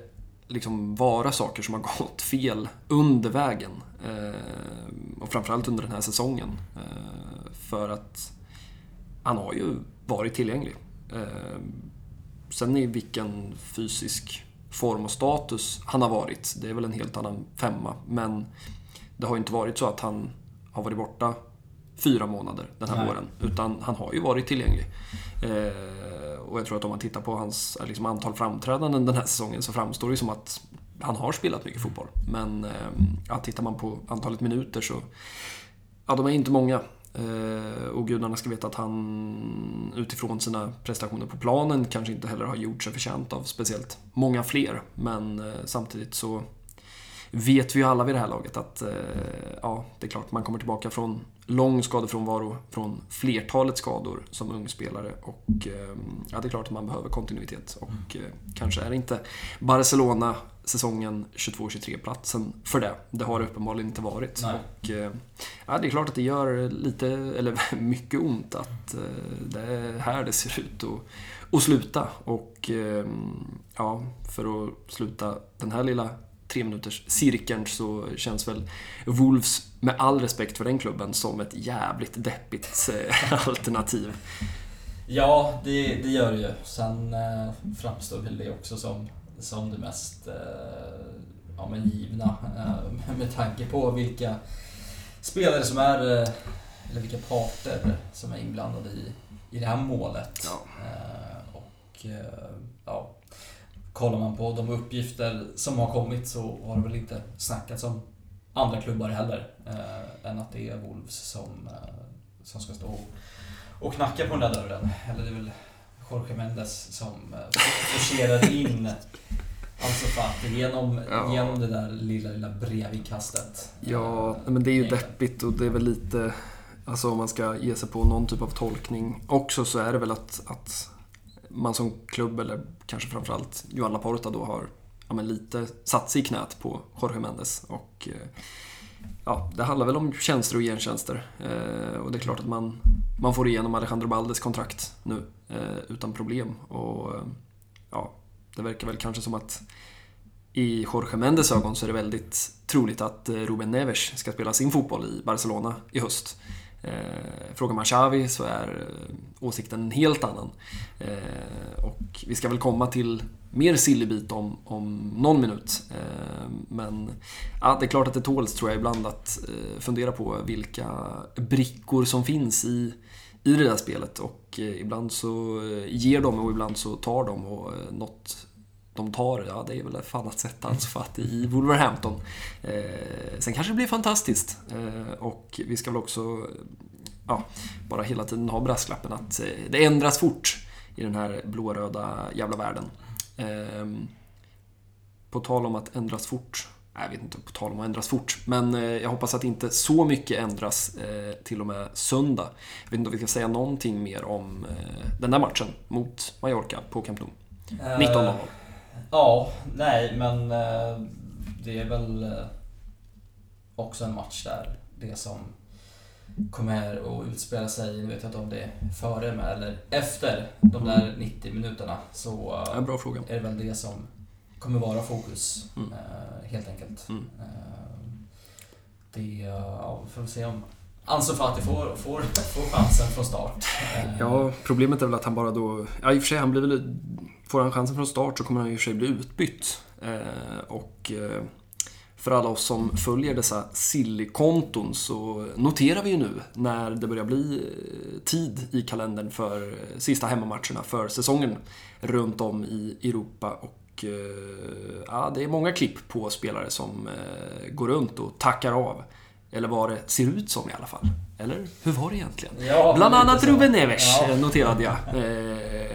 liksom vara saker som har gått fel under vägen. Eh, och framförallt under den här säsongen. Eh, för att han har ju varit tillgänglig. Eh, sen i vilken fysisk form och status han har varit, det är väl en helt annan femma. Men det har ju inte varit så att han har varit borta fyra månader den här Nej. våren. Utan han har ju varit tillgänglig. Eh, och jag tror att om man tittar på hans liksom, antal framträdanden den här säsongen så framstår det som att han har spelat mycket fotboll. Men eh, ja, tittar man på antalet minuter så... Ja, de är inte många. Eh, och gudarna ska veta att han utifrån sina prestationer på planen kanske inte heller har gjort sig förtjänt av speciellt många fler. Men eh, samtidigt så vet vi ju alla vid det här laget att eh, ja, det är klart man kommer tillbaka från lång skadefrånvaro från flertalet skador som ung spelare och eh, ja, det är klart att man behöver kontinuitet och eh, kanske är inte Barcelona säsongen 22-23-platsen för det. Det har det uppenbarligen inte varit. Nej. Och, ja, det är klart att det gör lite, eller mycket ont att det är här det ser ut att, att sluta. Och ja, för att sluta den här lilla tre minuters cirkeln så känns väl Wolves, med all respekt för den klubben, som ett jävligt deppigt eh, alternativ. Ja, det, det gör det ju. Sen eh, framstår väl det också som, som det mest eh, ja, men givna eh, med tanke på vilka spelare som är, eh, eller vilka parter som är inblandade i, i det här målet. Ja. Eh, och ja, kollar man på de uppgifter som har kommit så har det väl inte snackats om andra klubbar heller. Eh, än att det är Wolves som, eh, som ska stå och, knacka på den där dörren. Eller det är väl Jorge Mendes som eh, forcerar in Alltså Fati genom, ja. genom det där lilla, lilla brevinkastet. Ja, men det är ju deppigt och det är väl lite... Alltså om man ska ge sig på någon typ av tolkning också så är det väl att, att man som klubb, eller kanske framförallt Johan Laporta då har ja, men lite satt sig i knät på Jorge Mendes. Och, eh, ja, det handlar väl om tjänster och gentjänster. Eh, och det är klart att man, man får igenom Alejandro Baldes kontrakt nu eh, utan problem. Och eh, ja, det verkar väl kanske som att i Jorge Mendes ögon så är det väldigt troligt att eh, Ruben Neves ska spela sin fotboll i Barcelona i höst. Eh, frågar man Xavi så är eh, åsikten en helt annan. Eh, och vi ska väl komma till mer sillybit om, om någon minut. Eh, men ja, det är klart att det tåls, tror jag, ibland att eh, fundera på vilka brickor som finns i, i det där spelet. Och eh, ibland så eh, ger de och ibland så tar de och eh, något de tar, ja det är väl fan att sätta alltså för i Wolverhampton. Eh, sen kanske det blir fantastiskt. Eh, och vi ska väl också ja, bara hela tiden ha brasklappen att eh, det ändras fort i den här blåröda jävla världen. Eh, på tal om att ändras fort jag vet inte, på tal om att ändras fort. Men eh, jag hoppas att inte så mycket ändras eh, till och med söndag. Jag vet inte om vi ska säga någonting mer om eh, den där matchen mot Mallorca på Camp Nou. 19.00. Ja, nej men eh, det är väl eh, också en match där det som kommer att utspela sig, nu vet jag inte om det är före med eller efter de där 90 minuterna. Så ja, bra fråga. är det väl det som kommer vara fokus, mm. helt enkelt. Mm. Det, ja, vi får se om Ansu Fati får, får, får chansen från start. Ja, problemet är väl att han bara då... Ja, i och för sig, han blir väl Får han chansen från start så kommer han i och för sig bli utbytt. Eh, och eh, för alla oss som följer dessa silly-konton så noterar vi ju nu när det börjar bli eh, tid i kalendern för sista hemmamatcherna för säsongen runt om i Europa. Och ja, det är många klipp på spelare som går runt och tackar av. Eller vad det ser ut som i alla fall. Eller hur var det egentligen? Ja, Bland annat Ruben Neves ja. noterade jag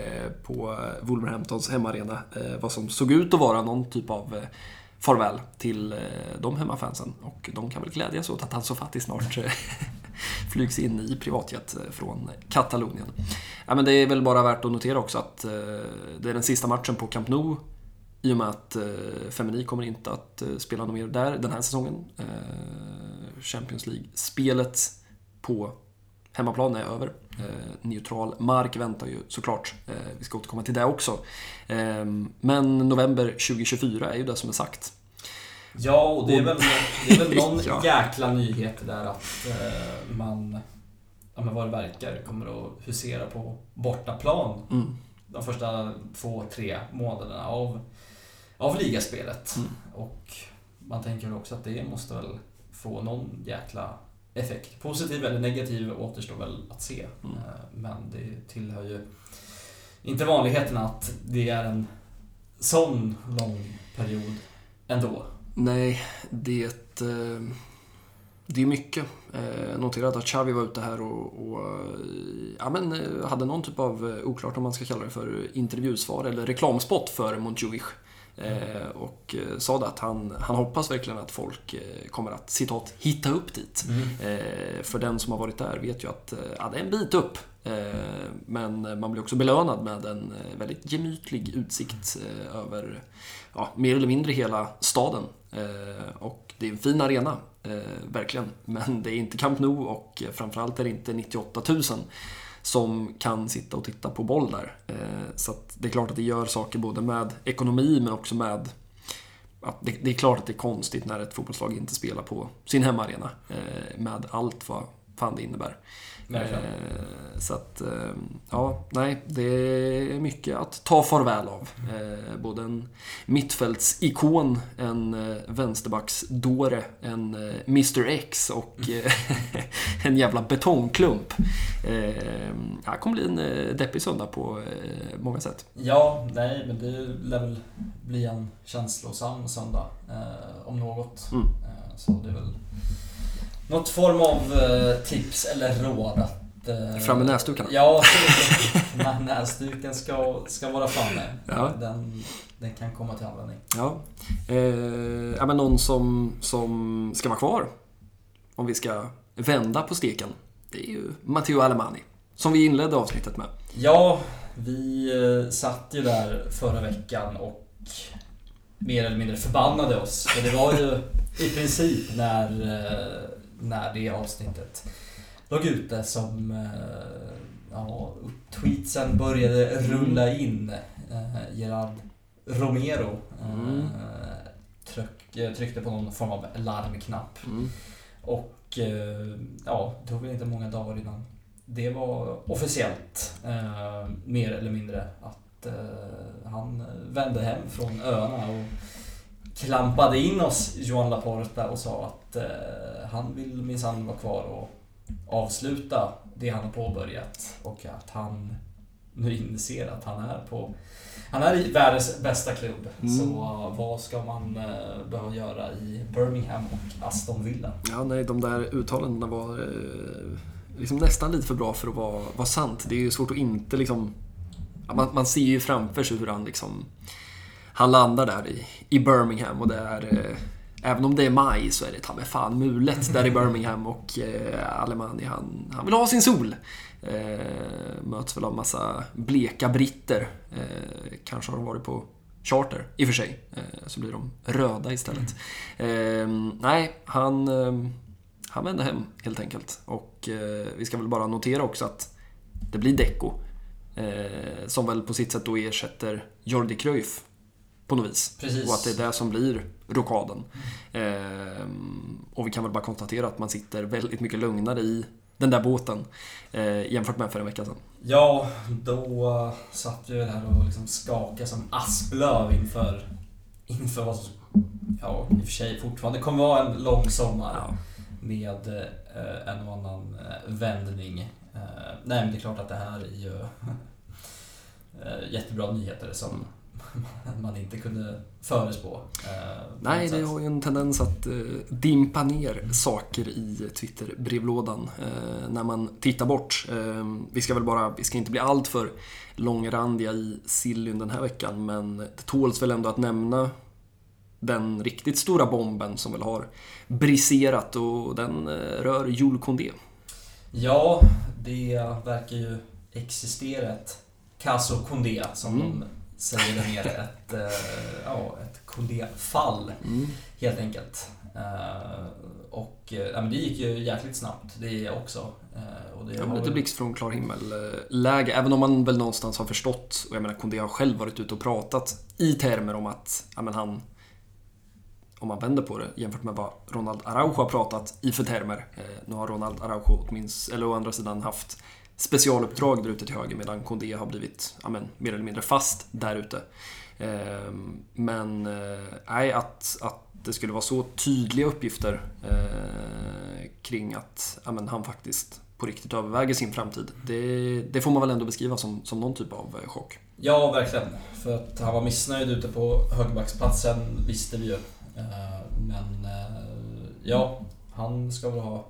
på eh, Wolverhamptons hemmaarena. Eh, vad som såg ut att vara någon typ av eh, farväl till de hemmafansen. Och de kan väl glädjas åt att han så fattig snart flygs in i privatjet från Katalonien. Ja, men det är väl bara värt att notera också att det är den sista matchen på Camp Nou i och med att Femini kommer inte att spela något mer där den här säsongen. Champions League-spelet på hemmaplan är över. Eh, neutral mark väntar ju såklart. Eh, vi ska återkomma till det också. Eh, men november 2024 är ju det som är sagt. Ja, och det är väl, det är väl någon ja. jäkla nyhet där att eh, man, ja, men vad det verkar, kommer att husera på bortaplan mm. de första två, tre månaderna av, av ligaspelet. Mm. Och man tänker också att det måste väl få någon jäkla effekt. Positiv eller negativ återstår väl att se. Mm. Eh, men det tillhör ju inte vanligheten att det är en sån lång period ändå. Nej, det... Eh, det är mycket. Jag eh, noterade att Xavi var ute här och, och ja, men, hade någon typ av, oklart om man ska kalla det för intervjusvar eller reklamspot för Montjuich. Eh, och eh, sa att han, han hoppas verkligen att folk eh, kommer att citat hitta upp dit. Mm. För den som har varit där vet ju att ja, det är en bit upp. Men man blir också belönad med en väldigt gemytlig utsikt över ja, mer eller mindre hela staden. Och det är en fin arena, verkligen. Men det är inte Camp Nou och framförallt är det inte 98 000 som kan sitta och titta på boll där. Eh, så det är klart att det gör saker både med ekonomi men också med att det, det, är klart att det är konstigt när ett fotbollslag inte spelar på sin hemmaarena eh, med allt vad fan det innebär. Verkligen. Eh, så att, eh, ja, nej, det är mycket att ta farväl av. Eh, både en mittfältsikon, en vänsterbacksdåre, en Mr X och en jävla betongklump. Det kommer bli en deppig söndag på många sätt. Ja, nej, men det lär väl bli en känslosam söndag, om något. Mm. Så det är väl något form av eh, tips eller råd att... Eh, Fram med näsdukarna? Ja, näsduken ska, ska vara framme. Ja. Den, den kan komma till användning. Ja. Eh, ja, men någon som, som ska vara kvar, om vi ska vända på steken, det är ju Matteo Alemani. Som vi inledde avsnittet med. Ja, vi eh, satt ju där förra veckan och mer eller mindre förbannade oss. För det var ju i princip när när det avsnittet låg ute som eh, ja, tweetsen började rulla in. Eh, Gerard Romero eh, mm. tryck, tryckte på någon form av larmknapp. Mm. Och ja, det tog väl inte många dagar innan det var officiellt, mer eller mindre, att han vände hem från öarna och klampade in oss, Johan Laporta, och sa att eh, han vill minsann vara kvar och avsluta det han har påbörjat och att han nu inser att han är på han är i världens bästa klubb. Mm. Så vad ska man uh, behöva göra i Birmingham och Aston Villa? Ja, nej, de där uttalandena var uh, liksom nästan lite för bra för att vara, vara sant. Det är ju svårt att inte liksom... Man, man ser ju framför sig hur han liksom han landar där i, i Birmingham och det är eh, Även om det är maj så är det ta mig fan mulet där i Birmingham och eh, Alemani han, han vill ha sin sol. Eh, möts väl av massa bleka britter. Eh, kanske har de varit på charter i och för sig. Eh, så blir de röda istället. Eh, nej, han, eh, han vänder hem helt enkelt. Och eh, vi ska väl bara notera också att det blir Deco. som väl på sitt sätt då ersätter Jordi Cruyff på något vis. Precis. Och att det är det som blir rokaden. Mm. och vi kan väl bara konstatera att man sitter väldigt mycket lugnare i den där båten eh, jämfört med för en vecka sedan. Ja, då satt vi väl här och liksom skakade som asplöv inför, inför vad som, ja, i och för sig fortfarande kommer vara en lång sommar. Ja. Med uh, en och annan uh, vändning. Uh, nej, men det är klart att det här är ju jättebra nyheter som. Man inte kunde förespå. Eh, Nej, det har ju en tendens att eh, dimpa ner saker i Twitter-brevlådan eh, när man tittar bort. Vi ska väl bara, vi ska inte bli alltför långrandiga i Sillyn den här veckan, men det tåls väl ändå att nämna den riktigt stora bomben som väl har briserat och den rör Jules Condé. Ja, det verkar ju existera ett Caso Condé som mm. de säger det mer ett, äh, ja, ett kollegfall mm. helt enkelt. Äh, och äh, ja, men det gick ju jäkligt snabbt det också. Och det ja, lite blixt från klar himmel-läge. Även om man väl någonstans har förstått, och jag menar Kondé har själv varit ute och pratat i termer om att ja, men han om man vänder på det jämfört med vad Ronald Araujo har pratat i för termer. nu har Ronald Araujo åtminstone, eller å andra sidan haft specialuppdrag där ute till höger medan Kondé har blivit ja, men, mer eller mindre fast där ute. Eh, men eh, nej, att, att det skulle vara så tydliga uppgifter eh, kring att ja, men, han faktiskt på riktigt överväger sin framtid. Det, det, får man väl ändå beskriva som, som någon typ av eh, chock. Ja, verkligen. För att han var missnöjd ute på högerbacksplatsen visste vi ju. Eh, men eh, ja, han ska väl ha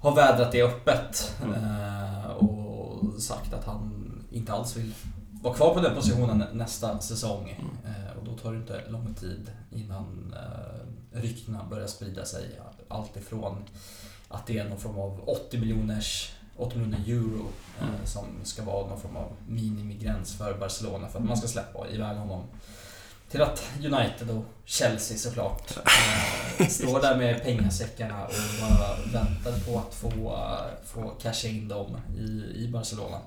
har vädrat det öppet mm. Eh, och sagt att han inte alls vill vara kvar på den positionen nästa säsong. Mm. Eh, och då tar det inte lång tid innan eh, ryktena börjar sprida sig. Allt ifrån att det är någon form av 80 miljoners 80 miljoner euro eh, Mm. som ska vara någon form av minimigräns för Barcelona för att man ska släppa iväg honom till att United och Chelsea såklart eh, står där med pengasäckarna och bara väntar på att få, få casha in dem i, i Barcelona.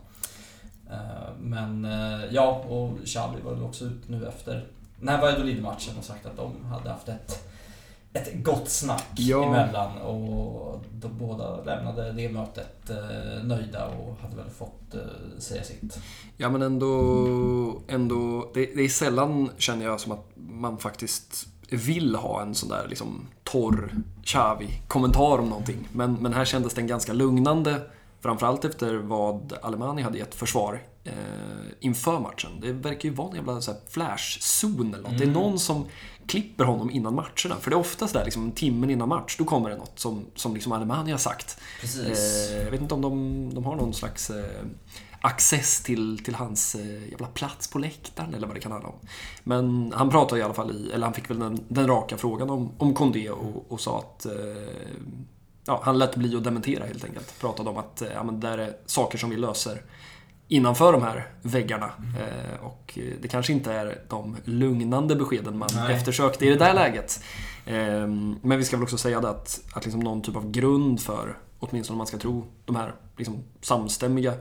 Eh, men eh, ja, och Xavi var väl också ut nu efter när Valladolid-matchen och sagt att de hade haft ett, ett gott snack Ja. emellan och de båda lämnade det mötet eh, nöjda och hade väl fått säga sitt. Ja men ändå, ändå det, det är sällan känner jag som att man faktiskt vill ha en sån där liksom torr Xavi-kommentar om någonting. Men, men här kändes den ganska lugnande. Framförallt efter vad Alemani hade gett försvar eh, inför matchen. Det verkar ju vara en jävla flash-zon eller något. Det är Mm. någon som klipper honom innan matcherna. För det är oftast där liksom en timme innan match, då kommer det något som, som liksom Alemani har sagt. Eh, jag vet inte om de, de har någon slags eh, access till, till hans eh, jävla plats på läktaren eller vad det kan handla om. Men han pratade i alla fall i, eller han fick väl den, den raka frågan om, om Condé och, och sa att eh, ja, han lät bli att dementera helt enkelt. Pratade om att eh, ja, men det där är saker som vi löser innanför de här väggarna. Eh, och det kanske inte är de lugnande beskeden man Nej. eftersökte i det där läget. Eh, men vi ska väl också säga det att, att liksom någon typ av grund för, åtminstone om man ska tro, de här liksom samstämmiga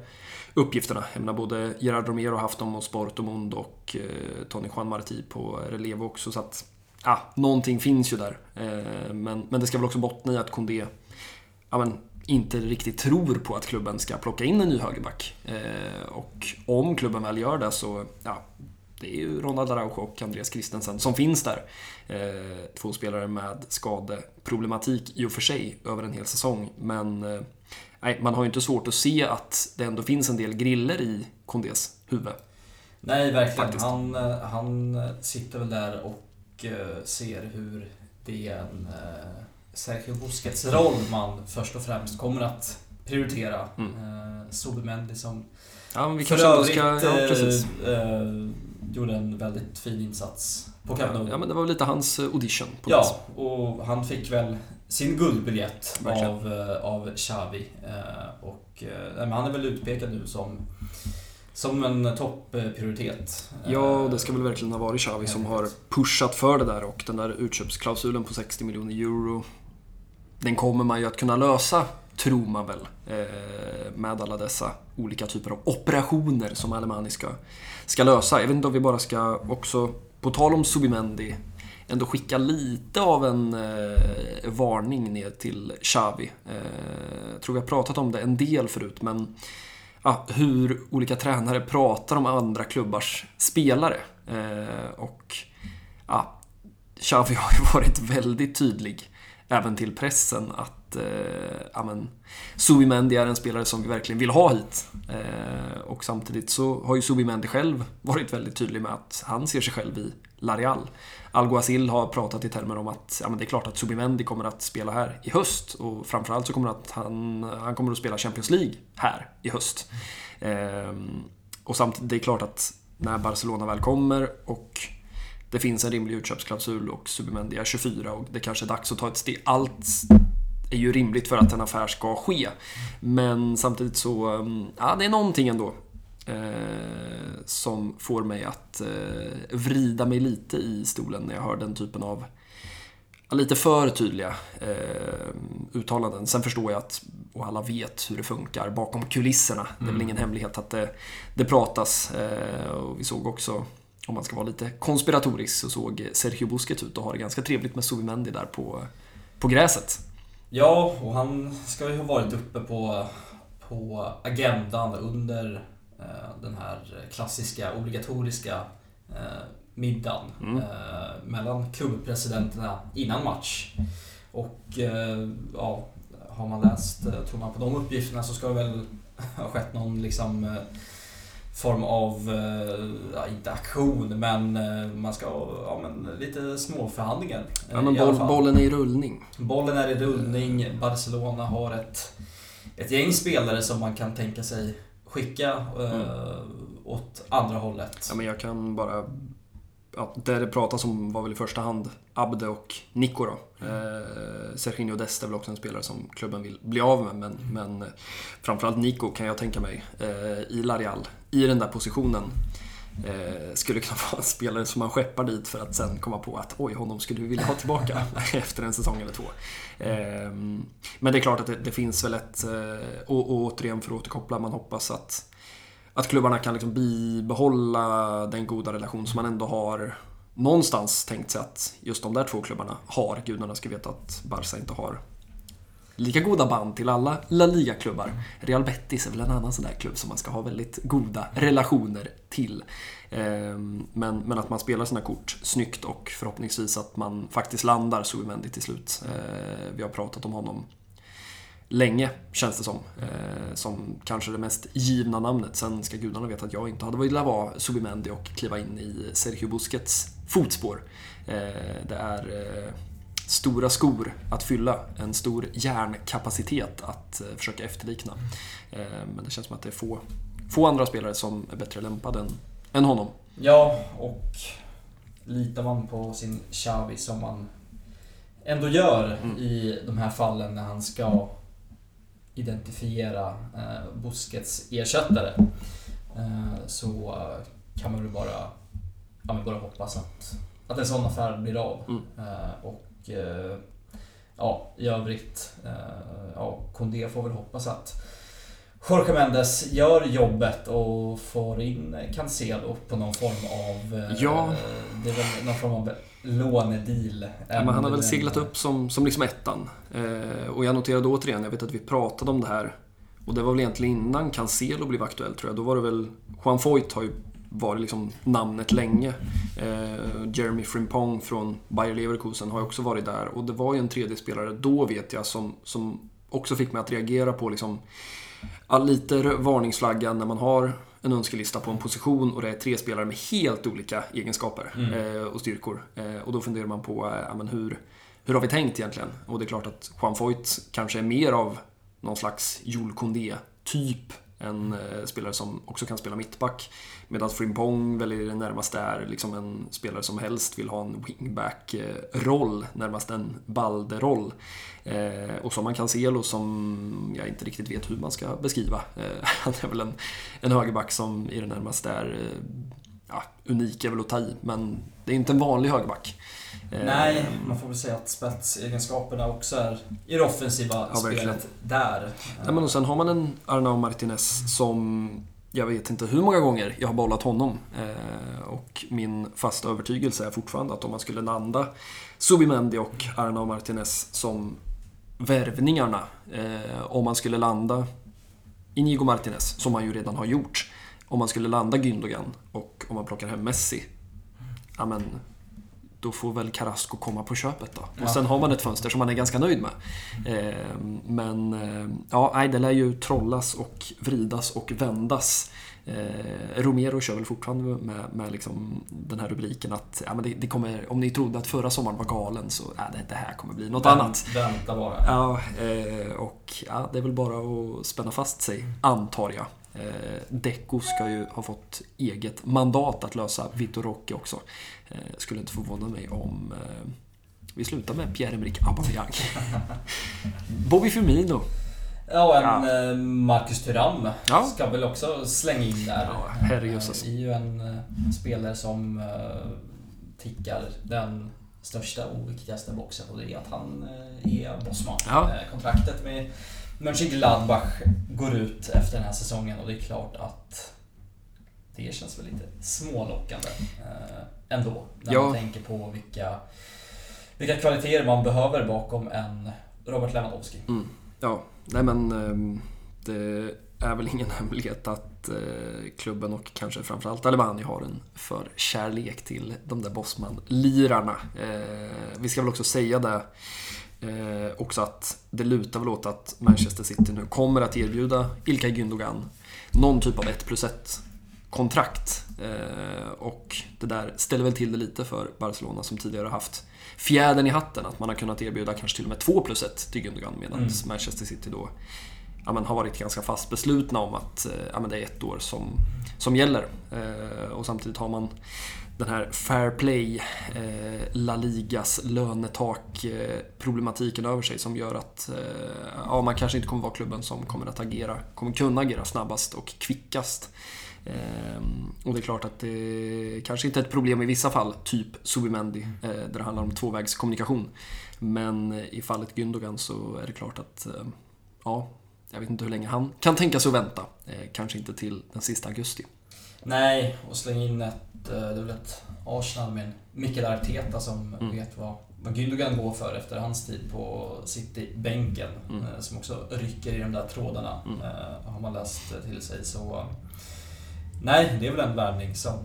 uppgifterna. Jag menar både Gerard Romero har haft dem och Sportomund och eh, Tony Juan Marti på Relevo också. Så att, ja, någonting finns ju där. Eh, men, men det ska väl också bottna i att Condé ja, men, inte riktigt tror på att klubben ska plocka in en ny högerback. Eh, och om klubben väl gör det så, ja, det är ju Ronald Araujo och Andreas Christensen som finns där. Eh, två spelare med skadeproblematik i och för sig över en hel säsong. Men eh, nej, man har ju inte svårt att se att det ändå finns en del griller i Condés huvud. Nej, verkligen. Faktiskt. Han, eh, han sitter väl där och eh, ser hur det är en eh, Sergio Busquets roll man först och främst kommer att prioritera. Mm. Eh, Subimendi som Ja, men vi för övrigt ska... Ja, precis. eh, eh, gjorde en väldigt fin insats på Camp Nou. Ja, men det var väl lite hans eh, audition. Ja, och han fick väl sin guldbiljett Verkligen. av, eh, av Xavi. Eh, Och eh, men han är väl utpekad nu som, som en topprioritet. Ja, det ska väl verkligen ha varit Xavi som har pushat för det där och den där utköpsklausulen på 60 miljoner euro den kommer man ju att kunna lösa, tror man väl, med alla dessa olika typer av operationer som Alemani ska, ska lösa. Jag vet inte om vi bara ska också, på tal om Subimendi, ändå skicka lite av en eh, varning ner till Xavi. Eh, jag tror vi har pratat om det en del förut, men ja, hur olika tränare pratar om andra klubbars spelare. Eh, och ja, Xavi har ju varit väldigt tydlig även till pressen att eh, ja, men, Subimendi är en spelare som vi verkligen vill ha hit. Eh, och samtidigt så har ju Subimendi själv varit väldigt tydlig med att han ser sig själv i Larial. Alguacil har pratat i termer om att ja, men det är klart att Subimendi kommer att spela här i höst och framförallt så kommer att han, han kommer att spela Champions League här i höst. Ehm, och samtidigt, det är klart att när Barcelona väl kommer och det finns en rimlig utköpsklausul och Subimendi är 24 och det kanske är dags att ta ett steg. Allt är ju rimligt för att en affär ska ske. Men samtidigt så, ehm, ja det är någonting ändå eh, som får mig att eh, vrida mig lite i stolen när jag hör den typen av lite för tydliga eh, uttalanden. Sen förstår jag att, och alla vet hur det funkar bakom kulisserna. Det är väl Mm. ingen hemlighet att det, det pratas. Eh, och vi såg också, om man ska vara lite konspiratorisk, så såg Sergio Busquets ut och har det ganska trevligt med Subimendi där på, på gräset. Ja, och han ska ju ha varit uppe på, på agendan under den här klassiska, obligatoriska eh, middagen Mm. eh, mellan klubbpresidenterna innan match. Och eh, ja, har man läst, eh, tror man på de uppgifterna så ska det väl ha skett någon liksom eh, form av, eh, ja, inte aktion, men eh, man ska ja, men lite småförhandlingar. eh, Ja, men boll, bollen är i rullning. Bollen är i rullning. Barcelona har ett, ett gäng spelare som man kan tänka sig skicka eh, åt andra hållet. Ja, men jag kan bara ja, det det pratas om var väl i första hand Abde och Nico då. Eh, Serginho Dest är väl också en spelare som klubben vill bli av med, men, men framförallt Nico kan jag tänka mig eh, i Larial, i den där positionen. Eh, skulle kunna vara en spelare som man skeppar dit för att sen komma på att oj, honom skulle vi vilja ha tillbaka efter en säsong eller två. Eh, men det är klart att det, det finns väl ett, eh, och, och återigen för att återkoppla, man hoppas att att klubbarna kan liksom bibehålla den goda relation som man ändå har någonstans tänkt sig att just de där två klubbarna har. Gudarna ska veta att Barca inte har lika goda band till alla La Liga-klubbar. Real Betis är väl en annan sån där klubb som man ska ha väldigt goda relationer till. Ehm, men, men att man spelar sina kort snyggt och förhoppningsvis att man faktiskt landar Subimendi till slut. Ehm, vi har pratat om honom länge, känns det som. Eh, som kanske det mest givna namnet. Sen ska gudarna veta att jag inte hade velat vara Subimendi och kliva in i Sergio Busquets fotspår. Eh, det är eh, stora skor att fylla, en stor hjärnkapacitet att eh, försöka efterlikna. Eh, men det känns som att det är få, få andra spelare som är bättre lämpade än, än honom. Ja, och litar man på sin Xavi som man ändå gör mm. i de här fallen när han ska identifiera eh, Busquets ersättare eh, så kan man väl bara, ja, bara hoppas att, att en sån affär blir av. Mm. Eh, och eh, ja, i övrigt, eh, ja, Kondé får väl hoppas att Jorge Mendes gör jobbet och får in Cancelo på någon form av... Eh, ja. Det är väl någon form av lånedeal. Ja, men han har väl seglat upp som, som liksom ettan. Och jag noterade återigen, jag vet att vi pratade om det här. Och det var väl egentligen innan Cancelo blev aktuell tror jag. Då var det väl... Juan Foyt har ju varit liksom namnet länge. Eh, Jeremy Frimpong från Bayer Leverkusen har också varit där. Och det var ju en tredje spelare då vet jag som, som också fick mig att reagera på liksom lite varningsflagga när man har en önskelista på en position och det är tre spelare med helt olika egenskaper mm. eh, och styrkor. Eh, och då funderar man på eh, men hur, hur har vi tänkt egentligen? Och det är klart att Juan Foyt kanske är mer av någon slags Jules Condé-typ en eh, spelare som också kan spela mittback. Medan Frimpong väl i det närmaste är liksom en spelare som helst vill ha en wingback-roll, eh, närmast en Balde-roll. Eh, och så har man Cancelo som jag inte riktigt vet hur man ska beskriva. Eh, han är väl en, en högerback som i det närmaste är eh, ja, unik är väl att ta i, men det är inte en vanlig högerback. Nej, eh, man får väl säga att spetsegenskaperna också är i det offensiva ja, spelet där. Ja, men och sen har man en Arnau Martinez som jag vet inte hur många gånger jag har bollat honom. Eh, och min fasta övertygelse är fortfarande att om man skulle landa Subimendi och Arnau Martinez som värvningarna, eh, om man skulle landa Inigo Martinez, som man ju redan har gjort, om man skulle landa Gündogan och om man plockar hem Messi, ja men då får väl Carrasco komma på köpet då. Ja. Och sen har man ett fönster som man är ganska nöjd med. Eh, men eh, ja, det lär ju trollas och vridas och vändas. Eh, Romero kör väl fortfarande med, med liksom den här rubriken att ja, men det, det, kommer, om ni trodde att förra sommaren var galen så ja, det, det här kommer bli något Vänt, annat. Vänta bara. Ja, eh, och ja, det är väl bara att spänna fast sig, antar jag. Eh, Deco ska ju ha fått eget mandat att lösa Vitor Roque också. Eh, skulle inte förvåna mig om eh, vi slutar med Pierre-Emerick Aubameyang. Bobby Firmino. Ja, en ja. Eh, Marcus Thuram ja. ska väl också slänga in där. Ja, herrejösses. Alltså. är ju en spelare som tickar den största och viktigaste boxen och det är att han är bossman. Ja. Kontraktet med Mönchengladbach går ut efter den här säsongen och det är klart att det känns väl lite smålockande eh, ändå. När ja. man tänker på vilka, vilka kvaliteter man behöver bakom en Robert Lewandowski. Mm. Ja, nej men ehm, det är väl ingen hemlighet att eh, klubben och kanske framförallt Alevani har en för kärlek till de där Bosman-lirarna. Eh, vi ska väl också säga det Eh, också att det lutar väl åt att Manchester City nu kommer att erbjuda Ilkay Gündogan någon typ av 1 plus 1 kontrakt. Eh, och det där ställer väl till det lite för Barcelona som tidigare har haft fjädern i hatten. Att man har kunnat erbjuda kanske till och med 2 plus 1 till Gündogan medan mm. Manchester City då ja, men har varit ganska fast beslutna om att eh, ja, men det är ett år som, som gäller. Eh, och samtidigt har man den här fair play, eh, La Ligas lönetak problematiken över sig som gör att eh, ja, man kanske inte kommer vara klubben som kommer att agera, kommer kunna agera snabbast och kvickast. Eh, och det är klart att det kanske inte är ett problem i vissa fall, typ Subimendi, eh, där det handlar om tvåvägskommunikation. Men i fallet Gündogan så är det klart att, eh, ja, jag vet inte hur länge han kan tänka sig att vänta. Eh, kanske inte till den sista augusti. Nej, och släng in ett, det är väl ett Arsenal med en Mikael Arteta som mm. vet vad, vad Gündogan går för efter hans tid på City-bänken. Mm. Som också rycker i de där trådarna, mm. har man läst till sig. Så Nej, det är väl en värvning som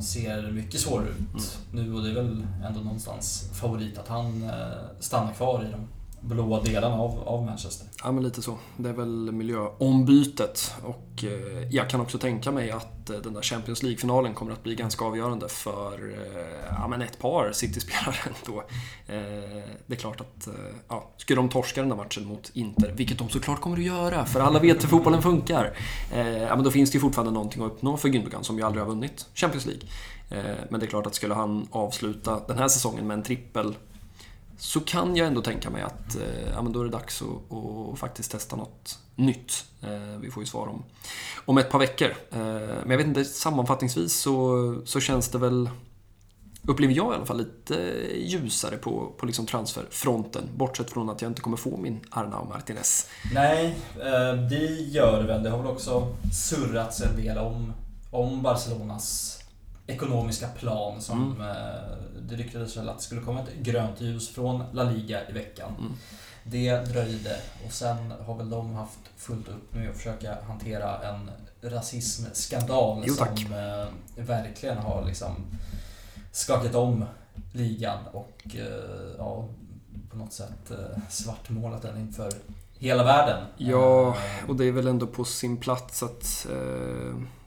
ser mycket svårare ut mm. nu och det är väl ändå någonstans favorit att han eh, stannar kvar i de blåa delarna av, av Manchester. Ja, men lite så. Det är väl miljöombytet. Och eh, jag kan också tänka mig att eh, den där Champions League-finalen kommer att bli ganska avgörande för eh, ja, men ett par City-spelare ändå. Eh, det är klart att eh, ja, skulle de torska den där matchen mot Inter, vilket de såklart kommer att göra, för alla vet hur fotbollen funkar. Eh, ja, men då finns det ju fortfarande någonting att uppnå för Gündogan som ju aldrig har vunnit Champions League. Men det är klart att skulle han avsluta den här säsongen med en trippel så kan jag ändå tänka mig att eh, ja, men då är det dags att, att faktiskt testa något nytt. Eh, vi får ju svar om, om ett par veckor. Eh, men jag vet inte, sammanfattningsvis så, så känns det väl, upplever jag i alla fall, lite ljusare på, på liksom transferfronten. Bortsett från att jag inte kommer få min Arnau Martinez. Nej, eh, det gör det väl. Det har väl också surrats en del om, om Barcelonas ekonomiska plan som mm. Eh, det ryktades väl att det skulle komma ett grönt ljus från La Liga i veckan. Mm. Det dröjde och sen har väl de haft fullt upp med att försöka hantera en rasismskandal jo, som eh, verkligen har liksom skakat om ligan och eh, ja, på något sätt svartmålat den inför hela världen. Ja, och det är väl ändå på sin plats att eh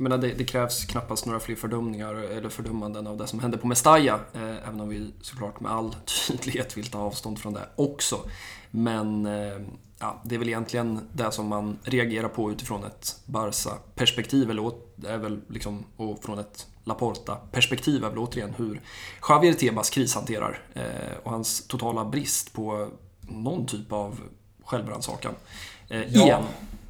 jag menar, det, det, krävs knappast några fler fördömningar eller fördömanden av det som hände på Mestalla. Eh, även om vi såklart med all tydlighet vill ta avstånd från det också. Men eh, ja, det är väl egentligen det som man reagerar på utifrån ett Barca-perspektiv. Eller är väl liksom, och från ett Laporta-perspektiv är väl återigen hur Javier Tebas krishanterar eh, och hans totala brist på någon typ av självrannsakan. Eh, ja, igen.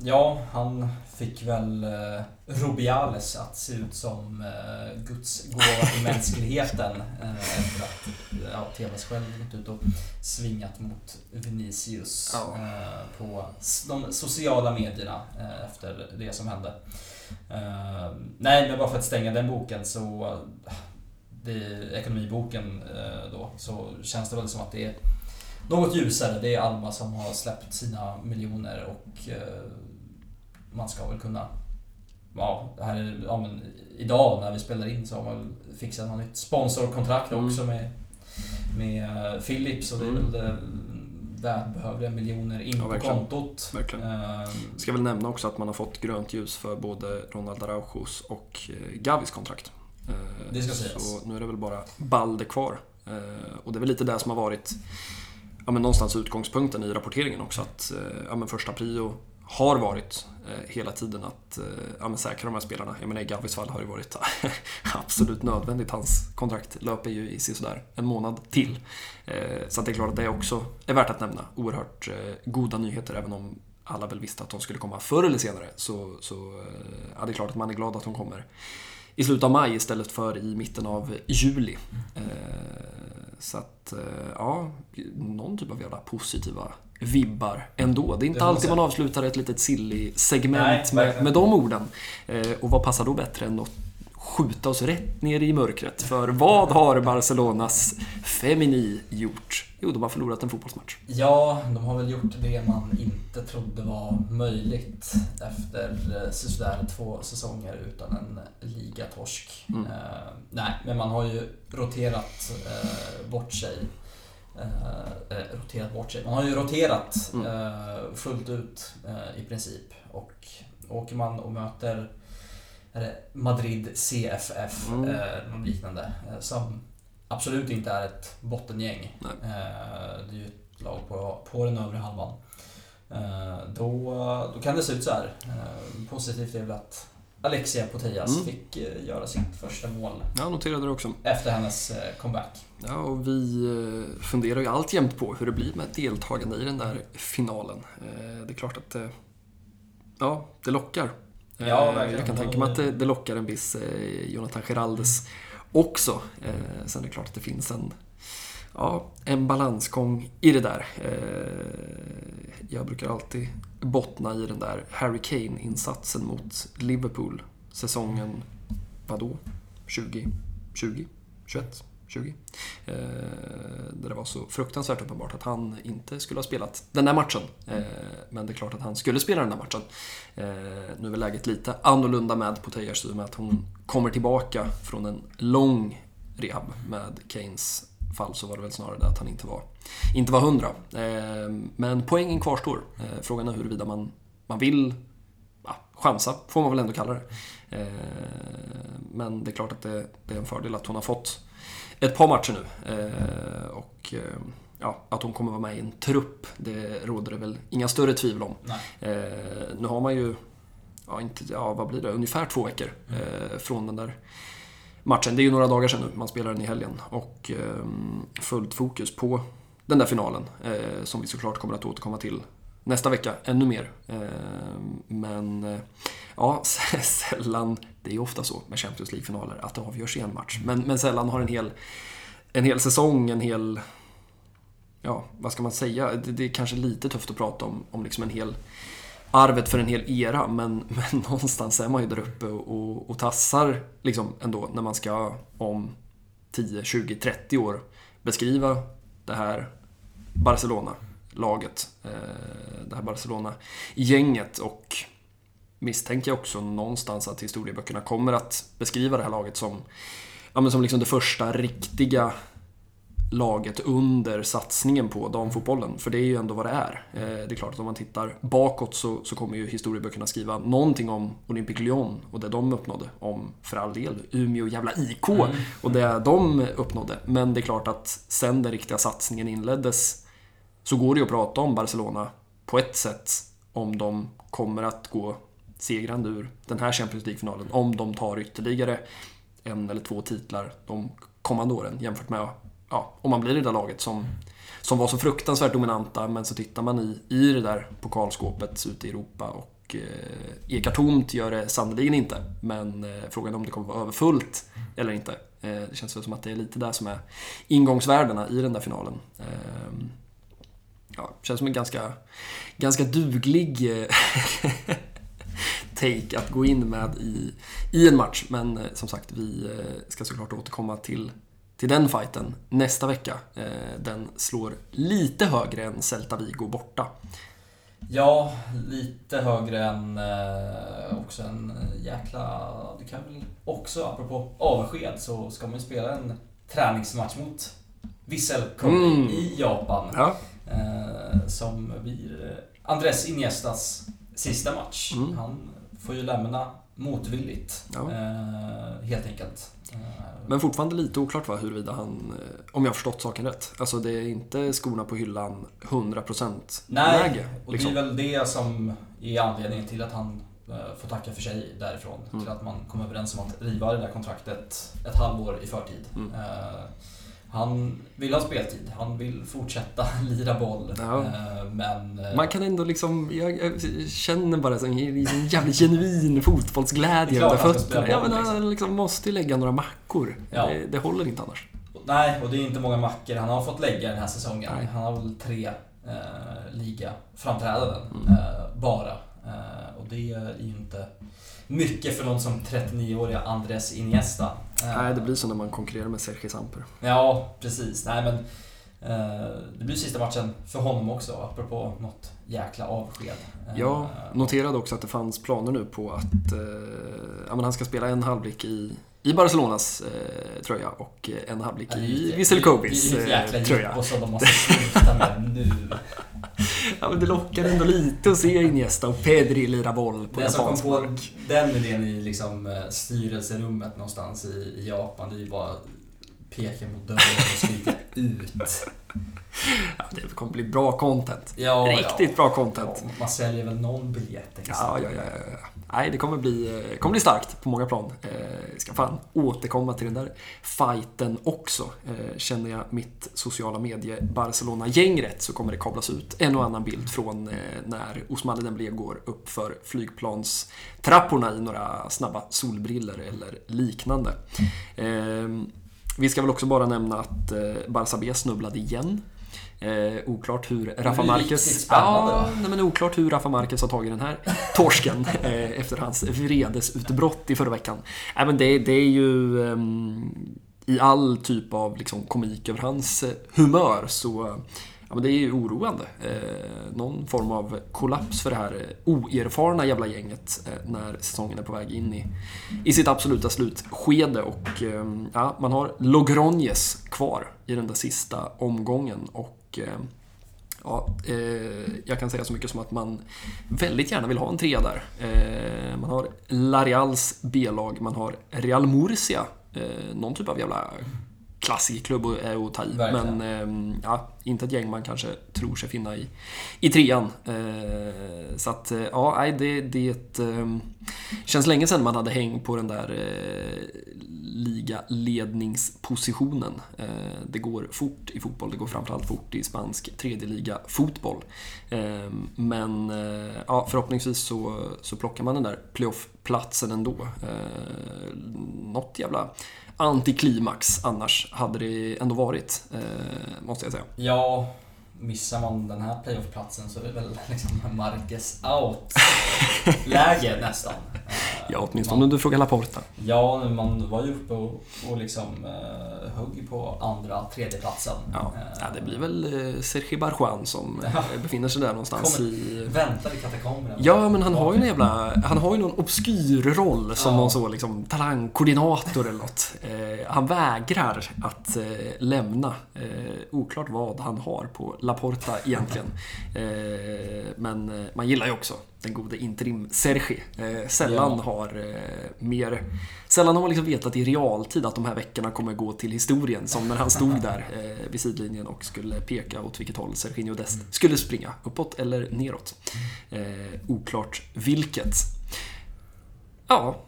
Ja, han fick väl eh, Rubiales att se ut som eh, Guds gåva till mänskligheten eh, efter att ja, TVs själv gått ut och svingat mot Vinicius ja. eh, på de sociala medierna eh, efter det som hände. Eh, nej, men bara för att stänga den boken så det, ekonomiboken eh, då, så känns det väl som att det är något ljusare. Det är Alma som har släppt sina miljoner och man ska väl kunna ja, här, ja, men idag när vi spelar in så har man fixat något nytt sponsorkontrakt mm. också med, med eh, Philips och det är mm. väl välbehövliga miljoner in ja, på kontot. Verkligen. Uh, ska väl nämna också att man har fått grönt ljus för både Ronald Araujos och eh, Gavis kontrakt. det ska sägas. Så nu är det väl bara Balde kvar. och det är väl lite det som har varit ja, men någonstans utgångspunkten i rapporteringen också. Att ja, men första prio har varit eh, hela tiden att eh, ja, säkra de här spelarna. Jag menar i Gavis fall har det varit absolut nödvändigt. Hans kontrakt löper ju i sådär en månad till. Eh, så det är klart att det också är värt att nämna. Oerhört goda nyheter även om alla väl visste att de skulle komma förr eller senare. Så, så ja, det är klart att man är glad att de kommer i slutet av maj istället för i mitten av juli. Så att, ja, någon typ av jävla positiva vibbar ändå. Det är inte alltid man avslutar ett litet silly segment med, med de orden. Eh, och vad passar då bättre än att skjuta oss rätt ner i mörkret? För vad har Barcelonas Femini gjort? Jo, de har förlorat en fotbollsmatch. Ja, de har väl gjort det man inte trodde var möjligt efter eh, sådär två säsonger utan en ligatorsk. Mm. Uh, nej, men man har ju roterat uh, bort sig Eh, eh, roterat bort sig. Man har ju roterat mm. eh, fullt ut eh, i princip. Och åker man och möter Madrid CFF, mm. eh, något liknande, eh, som absolut inte är ett bottengäng. Eh, det är ju ett lag på, på den övre halvan. då, då kan det se ut så här. positivt är väl att Alexia Putellas mm. fick eh, göra sitt första mål. Jag noterade det också. Efter hennes comeback. Ja, och vi funderar ju alltjämt på hur det blir med deltagande i den där finalen. Det är klart att ja, det lockar. Ja, jag kan tänka mig att det, det lockar en viss Jonathan Geraldes också. Sen är det klart att det finns en ja, en balansgång i det där. Jag brukar alltid bottna i den där Harry Kane-insatsen mot Liverpool säsongen, vadå? 20? 20? 21? 20? Eh, där det var så fruktansvärt uppenbart att han inte skulle ha spelat den där matchen. Eh, men det är klart att han skulle spela den där matchen. Eh, nu är väl läget lite annorlunda med Potejas i och med att hon kommer tillbaka från en lång rehab med Kanes fall så var det väl snarare det att han inte var, inte var hundra. Eh, men poängen kvarstår. Eh, frågan är huruvida man, man vill ja, chansa, får man väl ändå kalla det. Eh, men det är klart att det, det, är en fördel att hon har fått ett par matcher nu. Och ja, att hon kommer vara med i en trupp, det råder det väl inga större tvivel om. Nu har man ju, ja, inte, ja, vad blir det, ungefär två veckor mm. från den där matchen. Det är ju några dagar sedan nu, man spelar den i helgen. Och eh, fullt fokus på den där finalen, eh, som vi såklart kommer att återkomma till nästa vecka ännu mer. Eh, men eh, ja, sällan, det är ju ofta så med Champions League-finaler, att det avgörs i en match. Men, men sällan har en hel, en hel säsong, en hel... Ja, vad ska man säga? Det, det är kanske lite tufft att prata om, om liksom en hel arvet för en hel era, men, men någonstans är man ju där uppe och, och, och tassar liksom ändå när man ska om 10, 20, 30 år beskriva det här Barcelona-laget, eh, det här Barcelona-gänget. Och misstänker jag också någonstans att historieböckerna kommer att beskriva det här laget som, ja, men som liksom det första riktiga laget under satsningen på damfotbollen. För det är ju ändå vad det är. Eh, det är klart att om man tittar bakåt så, så kommer ju historieböckerna skriva någonting om Olympique Lyon och det de uppnådde. Om, för all del, Umeå jävla IK mm. och det de uppnådde. Men det är klart att sen den riktiga satsningen inleddes så går det ju att prata om Barcelona på ett sätt om de kommer att gå segrande ur den här Champions League-finalen. Om de tar ytterligare en eller två titlar de kommande åren jämfört med ja, om man blir det där laget som, som var så fruktansvärt dominanta men så tittar man i, i det där pokalskåpet ute i Europa och eh, ekar tomt gör det sannerligen inte. Men eh, frågan är om det kommer vara överfullt eller inte. Eh, det känns väl som att det är lite där som är ingångsvärdena i den där finalen. Eh, ja, känns som en ganska, ganska duglig eh, take att gå in med i, i en match. Men eh, som sagt, vi eh, ska såklart återkomma till till den fighten nästa vecka. Eh, den slår lite högre än Celta Vigo borta. Ja, lite högre än eh, också en jäkla... Det kan väl också, apropå avsked, så ska man ju spela en träningsmatch mot Vissel Kobe mm. i Japan. Ja. Eh, som blir Andres Iniestas sista match. Mm. Han får ju lämna motvilligt, ja. eh, helt enkelt. Men fortfarande lite oklart va, huruvida han, eh, om jag har förstått saken rätt. Alltså det är inte skorna på hyllan 100% Nej, läge. och liksom. det är väl det som är anledningen till att han eh, får tacka för sig därifrån. Mm. Till att man kom överens om att riva det där kontraktet ett halvår i förtid. Mm. Uh, han vill ha speltid, han vill fortsätta lira boll. Ja. Eh, men... Eh, Man kan ändå liksom, jag, jag känner bara en jävligt genuin fotbollsglädje under fötterna. Ja, men han liksom måste ju lägga några mackor. Ja. Det, det, håller inte annars. Nej, och det är inte många mackor han har fått lägga den här säsongen. Nej. Han har väl tre eh, ligaframträdanden mm. eh, bara. Eh, och det är ju inte mycket för någon som 39-åriga Andres Iniesta. Nej, det blir så när man konkurrerar med Sergio Samper. Ja, precis. Nej, men eh, det blir sista matchen för honom också, apropå något jäkla avsked. Jag eh, noterade också att det fanns planer nu på att eh, han ska spela en halvlek i i Barcelonas eh, tröja och en halvlek i Vissel Kobis eh, tröja. Och så de måste sluta med nu. ja, men det lockar ändå lite att se Iniesta och Pedri lira boll på japansk mark. den idén i liksom, eh, styrelserummet någonstans i, i Japan, det är ju bara peka mot dörren och skrika ut. Ja, det kommer bli bra content. Ja, Riktigt ja. bra content. Ja, man säljer väl någon biljett. Ja, ja, ja, ja. Nej, det kommer bli, eh, kommer bli starkt på många plan. Eh, ska fan återkomma till den där fighten också. Eh, känner jag mitt sociala medie Barcelona-gäng rätt så kommer det kablas ut en och annan bild från eh, när Osmane Dembélé går upp för flygplanstrapporna i några snabba solbriller eller liknande. Eh, vi ska väl också bara nämna att Barça B snubblade igen. Eh, oklart hur Rafa Marquez... Ja, nej, men oklart hur Rafa Marquez har tagit den här torsken eh, efter hans vredesutbrott i förra veckan. Äh, men det, det är ju eh, i all typ av liksom, komik över hans eh, humör så Ja, men det är ju oroande. Eh, någon form av kollaps för det här eh, oerfarna jävla gänget eh, när säsongen är på väg in i, i sitt absoluta slutskede. Och eh, ja, man har Logroñes kvar i den där sista omgången. Och och eh, Ja, eh, jag kan säga så mycket som att man väldigt gärna vill ha en trea där. Eh, man har Larials B-lag, man har Real Murcia, eh, någon typ av jävla klassikerklubb är att ta i. Verkligen. Men eh, ja, inte ett gäng man kanske tror sig finna i, i trean. Eh, så att, eh, ja, nej, det, det eh, känns länge sedan man hade häng på den där eh, ligaledningspositionen. Eh, det går fort i fotboll, det går framförallt fort i spansk tredje liga fotboll. Eh, men eh, ja, förhoppningsvis så, så plockar man den där playoff-platsen ändå. Eh, något jävla antiklimax annars hade det ändå varit, eh, måste jag säga. Ja, missar man den här playoff-platsen så är det väl liksom Marcus out-läge nästan. Ja, åtminstone om du frågar Laporta. Ja, man var ju uppe och, och liksom eh, högg på andra, tredje platsen. Ja, ja, det blir väl eh, Sergi Barjuan som Ja. eh, befinner sig där någonstans Kommer- i... Väntar i katakomberna. Ja, men han har ju en jävla... Han har ju någon obskyr roll som Ja. någon så liksom talangkoordinator eller något. Eh, han vägrar att eh, lämna. Eh, oklart vad han har på Laporta egentligen. Eh, men man gillar ju också den gode interim Sergi. Eh, sällan Ja. har eh, mer... Sällan har man liksom vetat i realtid att de här veckorna kommer gå till historien. Som när han stod där eh, vid sidlinjen och skulle peka åt vilket håll Serginho Dest skulle springa. Uppåt eller neråt. Eh, oklart vilket. Ja,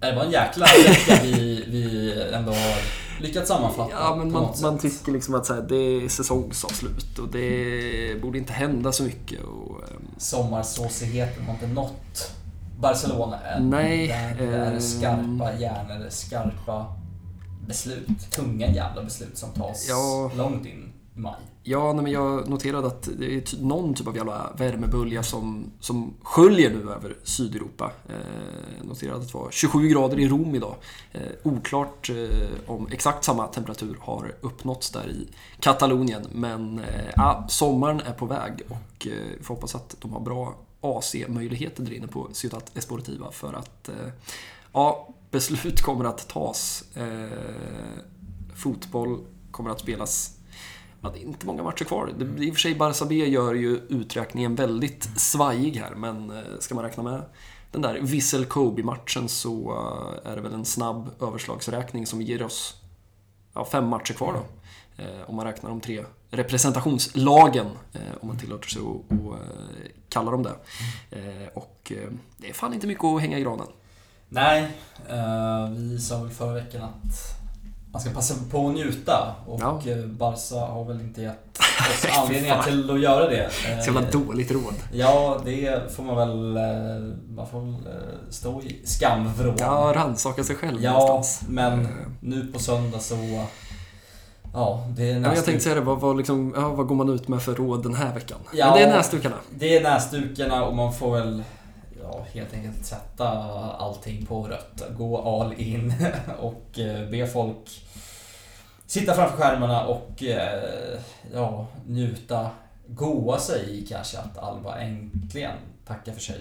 Det var en jäkla vecka vi, vi ändå har lyckats sammanfatta ja men man, man tycker liksom att så här, det är säsongsavslut och det borde inte hända så mycket. Och, ehm, Sommarsåsigheten har inte nått Barcelona än. Nej, Där är det ehm. skarpa hjärnor, skarpa beslut. Tunga jävla beslut som tas Ja. långt in i maj. Ja, nej, men jag noterade att det är någon typ av jävla värmebölja som, som sköljer nu över Sydeuropa. Eh, noterade att det var 27 grader i Rom idag. Eh, oklart eh, om exakt samma temperatur har uppnåtts där i Katalonien. Men eh, ja, sommaren är på väg och eh, vi får hoppas att de har bra AC-möjligheter där inne på Ciutat Esportiva för att eh, ja, beslut kommer att tas. Eh, fotboll kommer att spelas Ja, det är inte många matcher kvar. Det, I och för sig, Barça B gör ju uträkningen väldigt svajig här, men eh, ska man räkna med den där Vissel Kobe-matchen så eh, är det väl en snabb överslagsräkning som ger oss ja, fem matcher kvar då. Eh, om man räknar de tre representationslagen, eh, om man tillåter sig att eh, kalla dem det. Eh, och eh, det är fan inte mycket att hänga i granen. Nej, eh, vi sa väl förra veckan att man ska passa på att njuta och Ja. eh, Barca har väl inte gett oss anledningar till att göra det. Eh, Så jävla dåligt råd. Ja, det får man väl... eh, Man får väl eh, stå i skamvrån. Ja, rannsaka sig själv Ja, någonstans. men Eh, nu på söndag så... Ja, det är men jag näsduk- tänkte säga det, vad, vad, liksom, ja, vad går man ut med för råd den här veckan? Ja. Men det är näsdukarna. Det är näsdukarna och man får väl ja, helt enkelt sätta allting på rött. Gå all in och eh, be folk sitta framför skärmarna och eh, ja, njuta. Goa sig i kanske att Alba äntligen tackar för sig.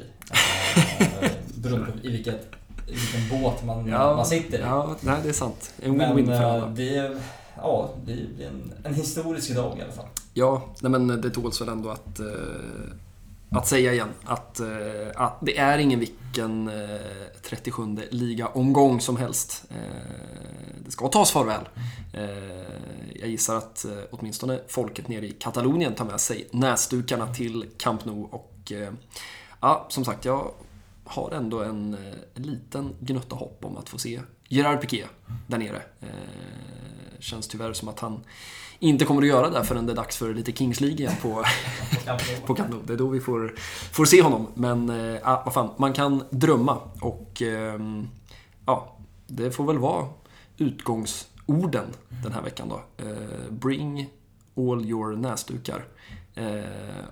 Eh, Beroende på i, vilket, vilken båt man, man sitter i. Ja, nej, det är sant. En Men win-win för alla. det, är- ja, det blir en, en historisk dag i alla fall. Ja, nej, men det tåls väl ändå att, att säga igen att, eh, att det är ingen vilken eh, 37 ligaomgång som helst. Eh, det ska tas farväl. Eh, jag gissar att eh, åtminstone folket nere i Katalonien tar med sig näsdukarna till Camp Nou och eh, ja, som sagt, jag har ändå en, eh, en liten gnutta hopp om att få se Gerard Piqué där nere. Känns tyvärr som att han inte kommer att göra det förrän det är dags för lite Kings League igen på, på Nou. Det är då vi får, får se honom. Men ah, vad fan, man kan drömma och eh, ja, det får väl vara utgångsorden den här veckan då. Eh, bring all your näsdukar. Eh,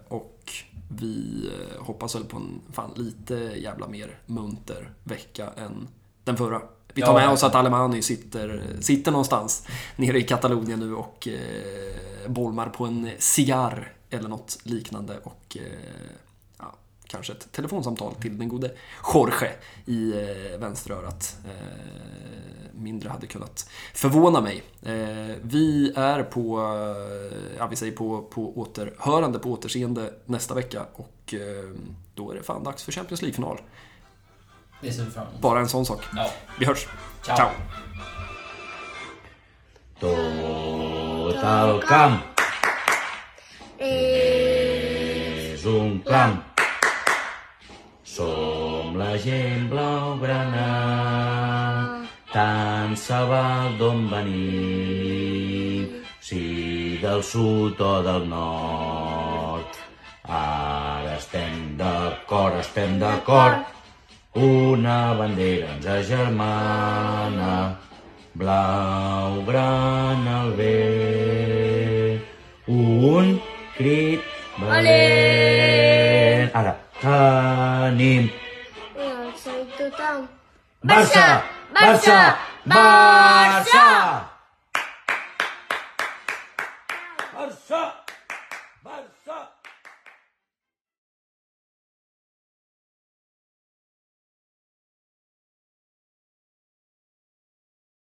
och vi eh, hoppas väl på en fan lite jävla mer munter vecka än den förra. Vi tar med oss att Alemani sitter, sitter någonstans nere i Katalonien nu och eh, bolmar på en cigarr eller något liknande. Och eh, ja, kanske ett telefonsamtal till den gode Jorge i eh, vänsterörat. Eh, mindre hade kunnat förvåna mig. Eh, vi är på, eh, ja, vi säger på, på återhörande, på återseende nästa vecka och eh, då är det fan dags för Champions League-final. Det ser vi fram emot. Bara en sån sak. Ja. Vi hörs. Ciao. Ciao. Tot el camp és un clam. Som la gent blaugrana, tant se val d'on venim, si del sud o del nord. Ara estem d'acord, estem d'acord, una bandera ens agermana, blau, gran al vent, un crit valent. Ara, tenim. Ja, soy total. Barça, Barça, Barça!